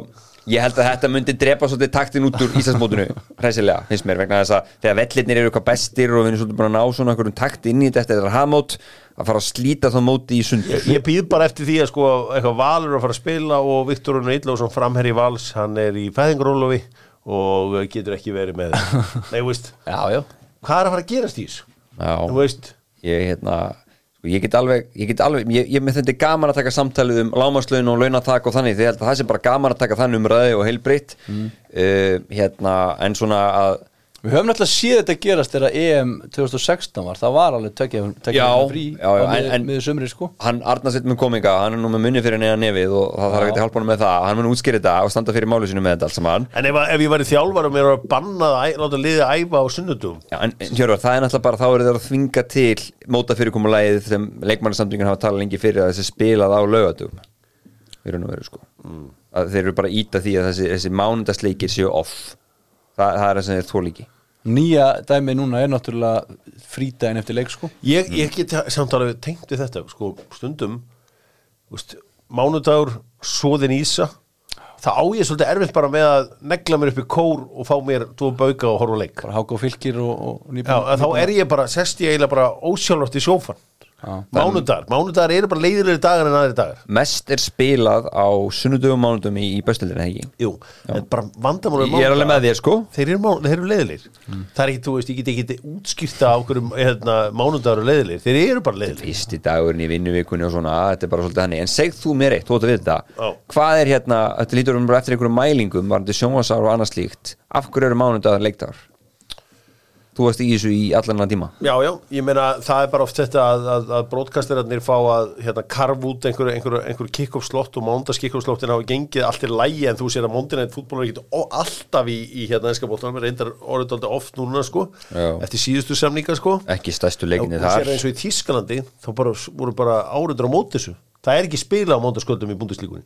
ég held að þetta myndi drepa svolítið taktin út úr Íslandsmótinu hræsilega, finnst mér vegna þess að þegar vellirnir eru eitthvað bestir og við erum svolítið búin að ná svona einhverjum takt inn í þetta eftir þetta hafmót að fara að slíta þá móti í sundur. Ég býð bara eftir því að sko eitthvað Valur er að fara að spila og Viktor Unni Ítlausson framherri Vals, hann er í fæðingarólofi og getur ekki verið með Nei, þú veist, Já, já, hvað er að fara að gerast í þessu? Þú Já, veist, ég hérna sko, ég get alveg, ég get alveg ég, ég með þetta er gaman að taka samtalið um lámaslaun og launatak og þannig, því ég held að það sé bara gaman að taka þannig um ræði og heilbritt uh, hérna, en svona að við höfum náttúrulega séð þetta gerast þegar EM 2016 var, það var alveg tökja, tökja Já, frí já, já, á en- miður sumri sko. hann Arnarsveit mun kominga, hann er nú með munni fyrir neða nefið og það þarf ekki að hjálpa hann með það. Hann mun útskýra þetta og standa fyrir málu sinu með þetta allt saman. En ef, ef ég væri þjálfar og mér var bannað að láta liðið æfa á sunnudum Já, en en Hjörvar, það er náttúrulega bara þá eru þeir að þvinga til móta fyrirkomulagið sem leikmannasamtöngin hafa talað lengi fyrir að þessi Þa, það er það sem þeir þó líki nýja dæmi núna er náttúrulega frídæðin eftir leik sko. Ég, ég get samt alveg tengt við þetta sko, stundum veist, mánudagur, svoðin ísa. Það á ég svolítið erfitt bara með að negla mér upp í kór og fá mér tvo bauka og horfa á leik. Bara háka og fylgir og, og Já, nýbúin- en þá er ég bara, sest ég eiginlega bara ósjálfrátt í sjófan Já. Mánudagar, mánudagar eru bara leiðilegri dagar en aðri dagar. Mest er spilað á sunnudugum mánudum í, í böstildinu, ekki? Jú, en bara vandamál Ég er alveg með þér, sko. Þeir eru, mál- þeir eru leiðilegir. Það er ekki, þú veist, ég get ekki útskýrta á hverjum hérna, mánudagar eru leiðilegir. Þeir eru bara leiðilegir. Fyrsti dagurinn í vinnuvikunni og svona þetta er bara svolítið hannig, en segð þú mér eitt, þú átt að þetta. Já. hvað er hérna, þetta lítur um bara eftir einhverjum mælingum, varandi sjónvarsár og annað slíkt. Af hverju eru mánudagar leikdagar þú varst í þessu í allan að tíma? Já, já, ég meina það er bara oft þetta að, að, að brótkastirarnir fá að hérna, karf út einhver, einhver kick-off slott og mándags kick-off slottin hafa gengið allt í lægi en þú sér að Monday fútból er ekki alltaf í, í hérna ennska bóttanum, reyndar orðið aldrei oft núna sko, Já. eftir síðustu samninga sko. Ekki stærstu og leikinni þú sér þar. eins og í Þískalandi þá bara, voru bara áriður á móti þessu. Það er ekki spila á mándagsköldum í búndislíkunni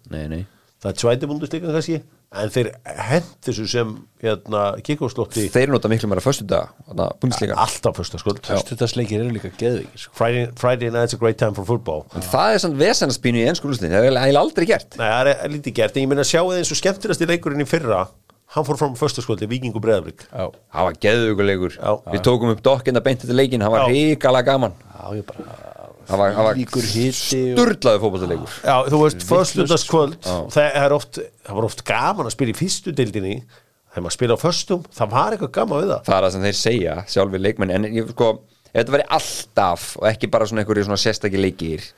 það en þeir hent þessu sem hérna, kick-off slotti þeir nota miklu meira föstu dag búndisleika alltaf föstaskvöld Föstudagsleikir eru líka geðvikir sko. Friday, Friday night's a great time for football. En það er samt vesenarspínu í ennsku úrslitin það er eiginlega aldrei gert. Nei, það er lítið gert, en ég meina að sjá eins og skemmtilegast í leikurinn í fyrra hann fór fram föstaskvöldi, Víking og Breiðabrik Já, það var geðugulegur Já. við tókum upp dokkina beint þetta leikin það var ríkala gaman. Já ég bara það var, sturlaðu fótballleikur Já, þú veist, Vitlaust, föstudagskvöld það, er oft, það var oft gaman að spila í fyrstu deildinni. Þegar maður spila á föstum það var eitthvað gaman við það. Það er það sem þeir segja sjálfur leikmenn en ég sko, ef þetta veri alltaf og ekki bara svona einhverju svona sérstakki leikir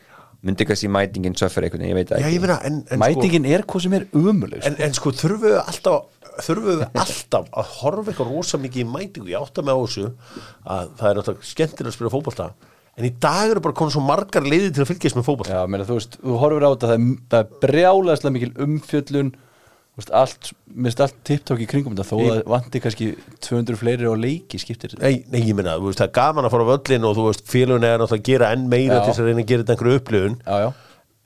myndi kannski mætingin einhvern veginn, ég veit Já, ekki. ég meina, en, en, sko, Mætingin er hvað sem er umuleg en, en sko, þurfum við alltaf þurfum við alltaf að horfa eitthvað rosa mikið í mætingu, ég átta mig á þessu að það er náttúrulega skemmtilega að spila fótbolta en í dag eru bara konum svo margar leiði til að fylgjast með fótbolta Já, meina, þú veist, þú horfir á þetta það er, það er brjálæðslega mikil umfjöllun þú veist, allt, minnst allt tipptók í kringum þetta, þó Ég- að vanti kannski 200 fleiri á leiki skiptir Nei, nei, ég meina, þú veist, það er gaman að fara á völlin og þú veist, félagin er náttúrulega að gera enn meira Já. til þess að reyna að gera þetta einhverju upplifun Já, já,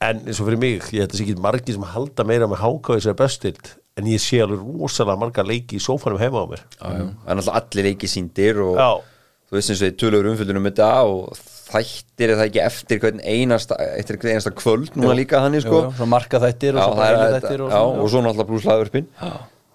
en eins og fyrir mig, ég þetta sé ekki margir sem halda meira með háká þess að bestild en ég sé alveg rosalega marga leiki í sófanum heima á mér já, já. það er náttúrulega allir leiki síndir og Já. þú veist eins og þið tölur umfyllunum um þetta og þættir það ekki eftir hvern einasta, einasta kvöld núna líka þannig sko? já, svo marka þættir og svo náttúrulega pluss hlaðvörpin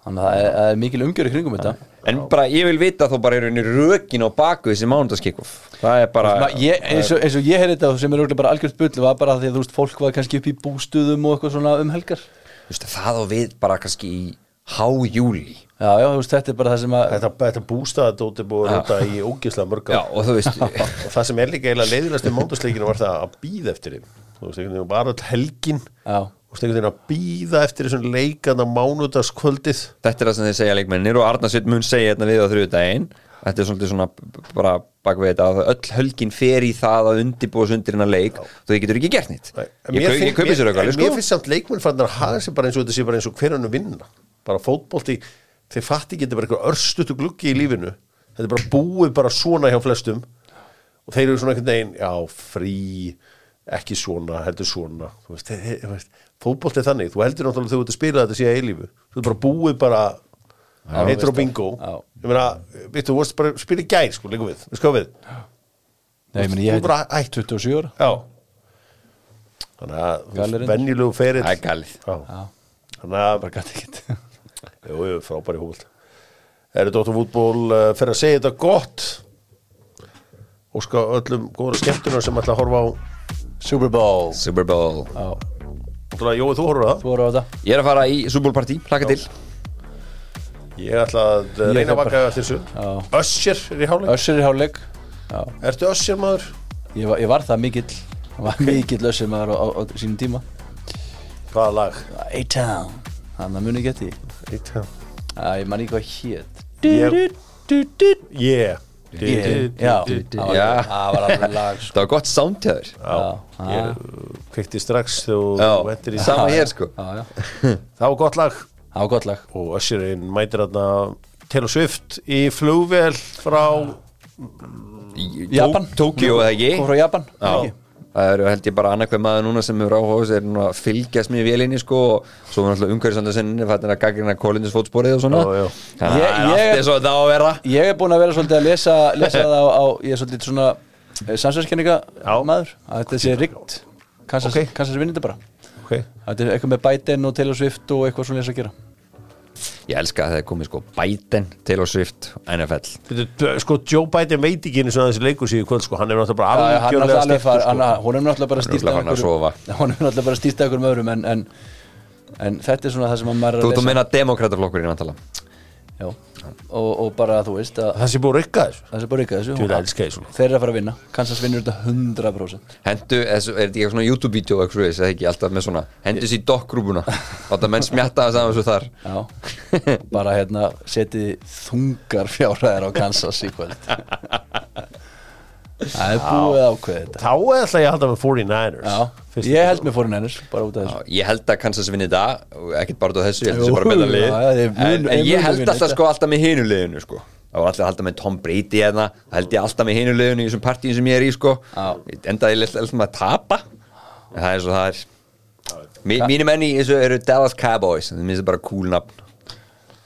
Þannig að það er, mikil umgjör í kringum þetta. En bara ég vil vita þó bara er henni rökin á baku þessi mánudagskikkof það er bara ég, eins, og, eins og ég heyrði þetta sem er auðvitað bara algjört bull var bara því að þú veist, fólk var kannski upp í bústuðum og eitthvað svona um helgar. Þú veist, það og við bara kannski í hájúli Já, já, þú veist, þetta er bara það sem að Þetta, þetta bústaðadót er búið að nota í ógislega mörg já, og þú veist og það sem er líka eiginlega leiðilegast í móndasleikinu var það að býða eftir þeim. Þú veist, einhvern veginn bara all helgin. Já, og stengur þeirna að býða eftir þessum leikana mánudagskvöldið. Þetta er það sem þeir segja leikmennir og Arnarsveit mun segja hérna við á þriðudaginn Þetta er svolítið svona bara bakvið þetta að öll hölgin fer í það að undirbúa sig undir hennar leik þau getur ekki gert nýtt Nei, en Ég, mér kau- ég finn- kaupi sér mér- eitthvað en sko. Mér finnst samt leikmenn fannar að hafa sér bara eins og þetta sé bara eins og hver hann vinna. Bara fótbolti, þeir fatti getur bara eitthvað örstutu gluggi í lífinu. Þetta er bara búið bara svona hjá flestum. Og þeir eru svona einhvern veginn já, frí, ekki svona heldur svona. Þú veist, veist, fótbolti er þannig, þú heldur náttúrulega þegar þú ert að spila þetta sé að eilífu, þú er bara búið bara heitur og bingo. Ég meina, veitu, þú varst bara spila í gær sko, líka við, við sko við. Nei, meni, ég er hætt. 27 ára. Já. Þannig að venjulegu ferill. Það er. Já, þannig að Jú, jú, frábæri húl Er þetta fútból uh, fyrir að segja þetta gott? Og sko öllum góða skemmtunar sem ætla að horfa á Super Bowl. Super Bowl. Já, Jói, þú horfur á það? Þú voru á þetta? Ég er að fara í Super Bowl partí, hlaka til. Ég ætla að Ég reyna að vaka eftir þessu Já. Össir er í hálfleik. Össur í hálfleik. Já, Ertu Össir maður? ég var, ég var það mikill Það var mikill össur maður á, á, á sínum tíma. Hvaða lag? A-Town Þannig að muni geti Eitt, já. Já, ég man ekki hvað hét. Ég- Yeah. Yeah, Já, það var- alveg lag sko. Það var gott sound hjá þér. Já, Já, ég kveikti strax þegar þú hendur í sama hér sko. Já, já, Það var gott lag. Það var gott lag. Og Össirinn mætir þarna Taylor Swift í flugvél frá Japan Tó- Tókíó eða ekki? Kom frá Japan? Það eru held ég bara annarkveð maður núna sem hefur áhuga þessu er núna að fylgjast með vélinni sko og svo er náttúrulega umhverfisandasinn fættin að gaggrina kólindinsfótsporið og svona. Að það er allt eins og þetta á að vera. Ég er búinn að vera svolítið að lesa, lesa það á, á Ég er svolítið svona samsverðskenninga Já. maður. Að þetta sé ríkt Kansas, Ok. Kansas vinnir þetta bara. Okay. Þetta er eitthvað með Biden og Taylor Swift og eitthvað svona þess að gera Ég elska að það er komið sko Biden, Taylor Swift, NFL Þetta, sko, Joe Biden veit ekki eins og þessi leikur síðu kvöld, sko, hann er náttúrulega bara já, hann er alveg styrkur, hann, sko. hún er náttúrulega bara Hann er stýrt hún er náttúrulega bara stýrt af einhverjum öðrum en, en, en þetta er svona það sem að maður er Þú ert að meina demokrataflokkurinn að tala og, og bara þú veist að Það sé búið að rykka þessu. Það sé Þú vil elska þessu. Þeir eru að fara að vinna, Kansas vinnur þetta 100% Hendu, er þetta ekki eitthvað svona YouTube-vídeó eitthvað svoleiðis, eða ekki? Alltaf með svona Hendu sér í dokkgrúpuna. Láta menn smjatta það saman svo þar. Já, bara hérna setið þungar fjárhæðir á Kansas í kvöld Það er búið ákveðið þetta. Þá ætla ég að halda með 49ers Já, ég held með fórinænir bara út af þessu. Ég held að Kansas vinni og ekkert bara út á þessu, ég held þessu bara betra lið. já, þeir mun- en, en ég munu held vinna alltaf sko alltaf með hinu liðinu sko. Það var alltaf að halda með Tom Brady hérna Það held ég alltaf með hinu liðinu í þessum partíum sem ég er í sko. Já. Endaði ég alltaf með að tapa. En það er svo það er. Mí, Mínu menni í þessu eru Dallas Cowboys Það minnst bara cool nafn.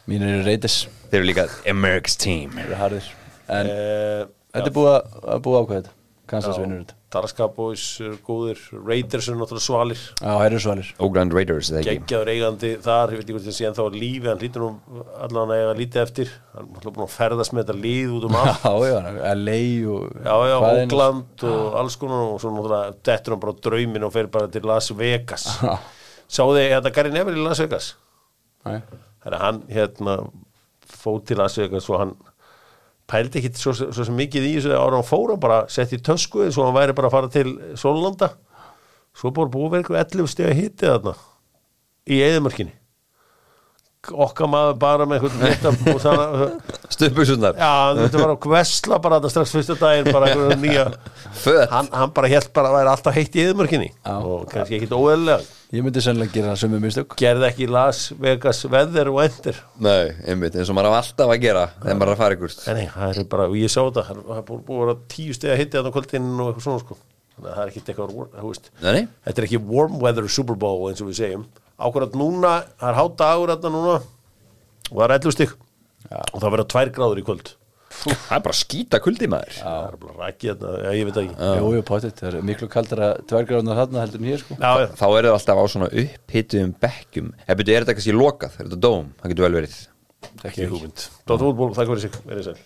Mínir eru reytis, Þeir eru líka America's Team. Þeir eru harðir. En Eh, þetta er búið að, að búið ákveðið þetta. Kansas vinnur þetta. Cowboys eru góðir. Raiders eru náttúrulega svalir. Já, þeir eru svalir. Oakland Raiders eða ekki? Geggjaður eigandi þar, ég veit ekki hvort það sé en þá lífi hann lítur nú allan að eiga lítið eftir. Hann er náttúrulega búin að ferðast með þetta líð út um allt. Já, já, LA og Já, já, er Oakland og alls konar og svo náttúrulega dettur hann bara á drauminn og fer bara til Las Vegas. Sáðu þið þetta Gary Neville í Las Vegas? Nei. Þannig að hann hérna fór til Las Vegas og hann pældi ekki svo, svo sem mikið í þessu ára hann fór hann bara sett í tösku eins og hann væri bara að fara til Sólanda. Svo búið verið eitthvað 11 steg að hitti þarna í eðumörkinni okkar maður bara með eitthvað netta og þannig Stuppusunar Já, þetta var á Kvesla bara þetta strax fyrsta daginn bara einhverja nýja. Föt. Hann, hann bara held bara að væri alltaf heitt í eðumörkinni Já. og kannski ekkit óeðlega Ég myndi sennilega gera sömu mistök. Gerði ekki Las Vegas veður og endur Nei, einmitt, eins og maður á alltaf að gera þegar maður er að fara ykkur Nei, nei, það er bara, og ég sá þetta það er- það búið búið að vera tíu steg að hitti þarna á kvöldin og eitthvað svona sko. Þannig að það er ekkit eitthvað, þú veist. Þetta er ekki warm weather Super Bowl eins og við segjum ákvörðat núna, það er hátt dagur þarna núna og það er 11 stygg og það verða 2 gráður í kvöld. Það er bara skýta kuldi maður. Það er bara rækki þarna, já, ég veit það ekki. Jú, jú, potið, það er miklu kaldara tværgráðunar þarna heldur en hér sko. Já, já, Þá er það alltaf á svona upphituðum bekkjum. Ef byrju, er þetta kannski lokað, er þetta dóm? Það getur vel verið. Það hverju sig, verið sæl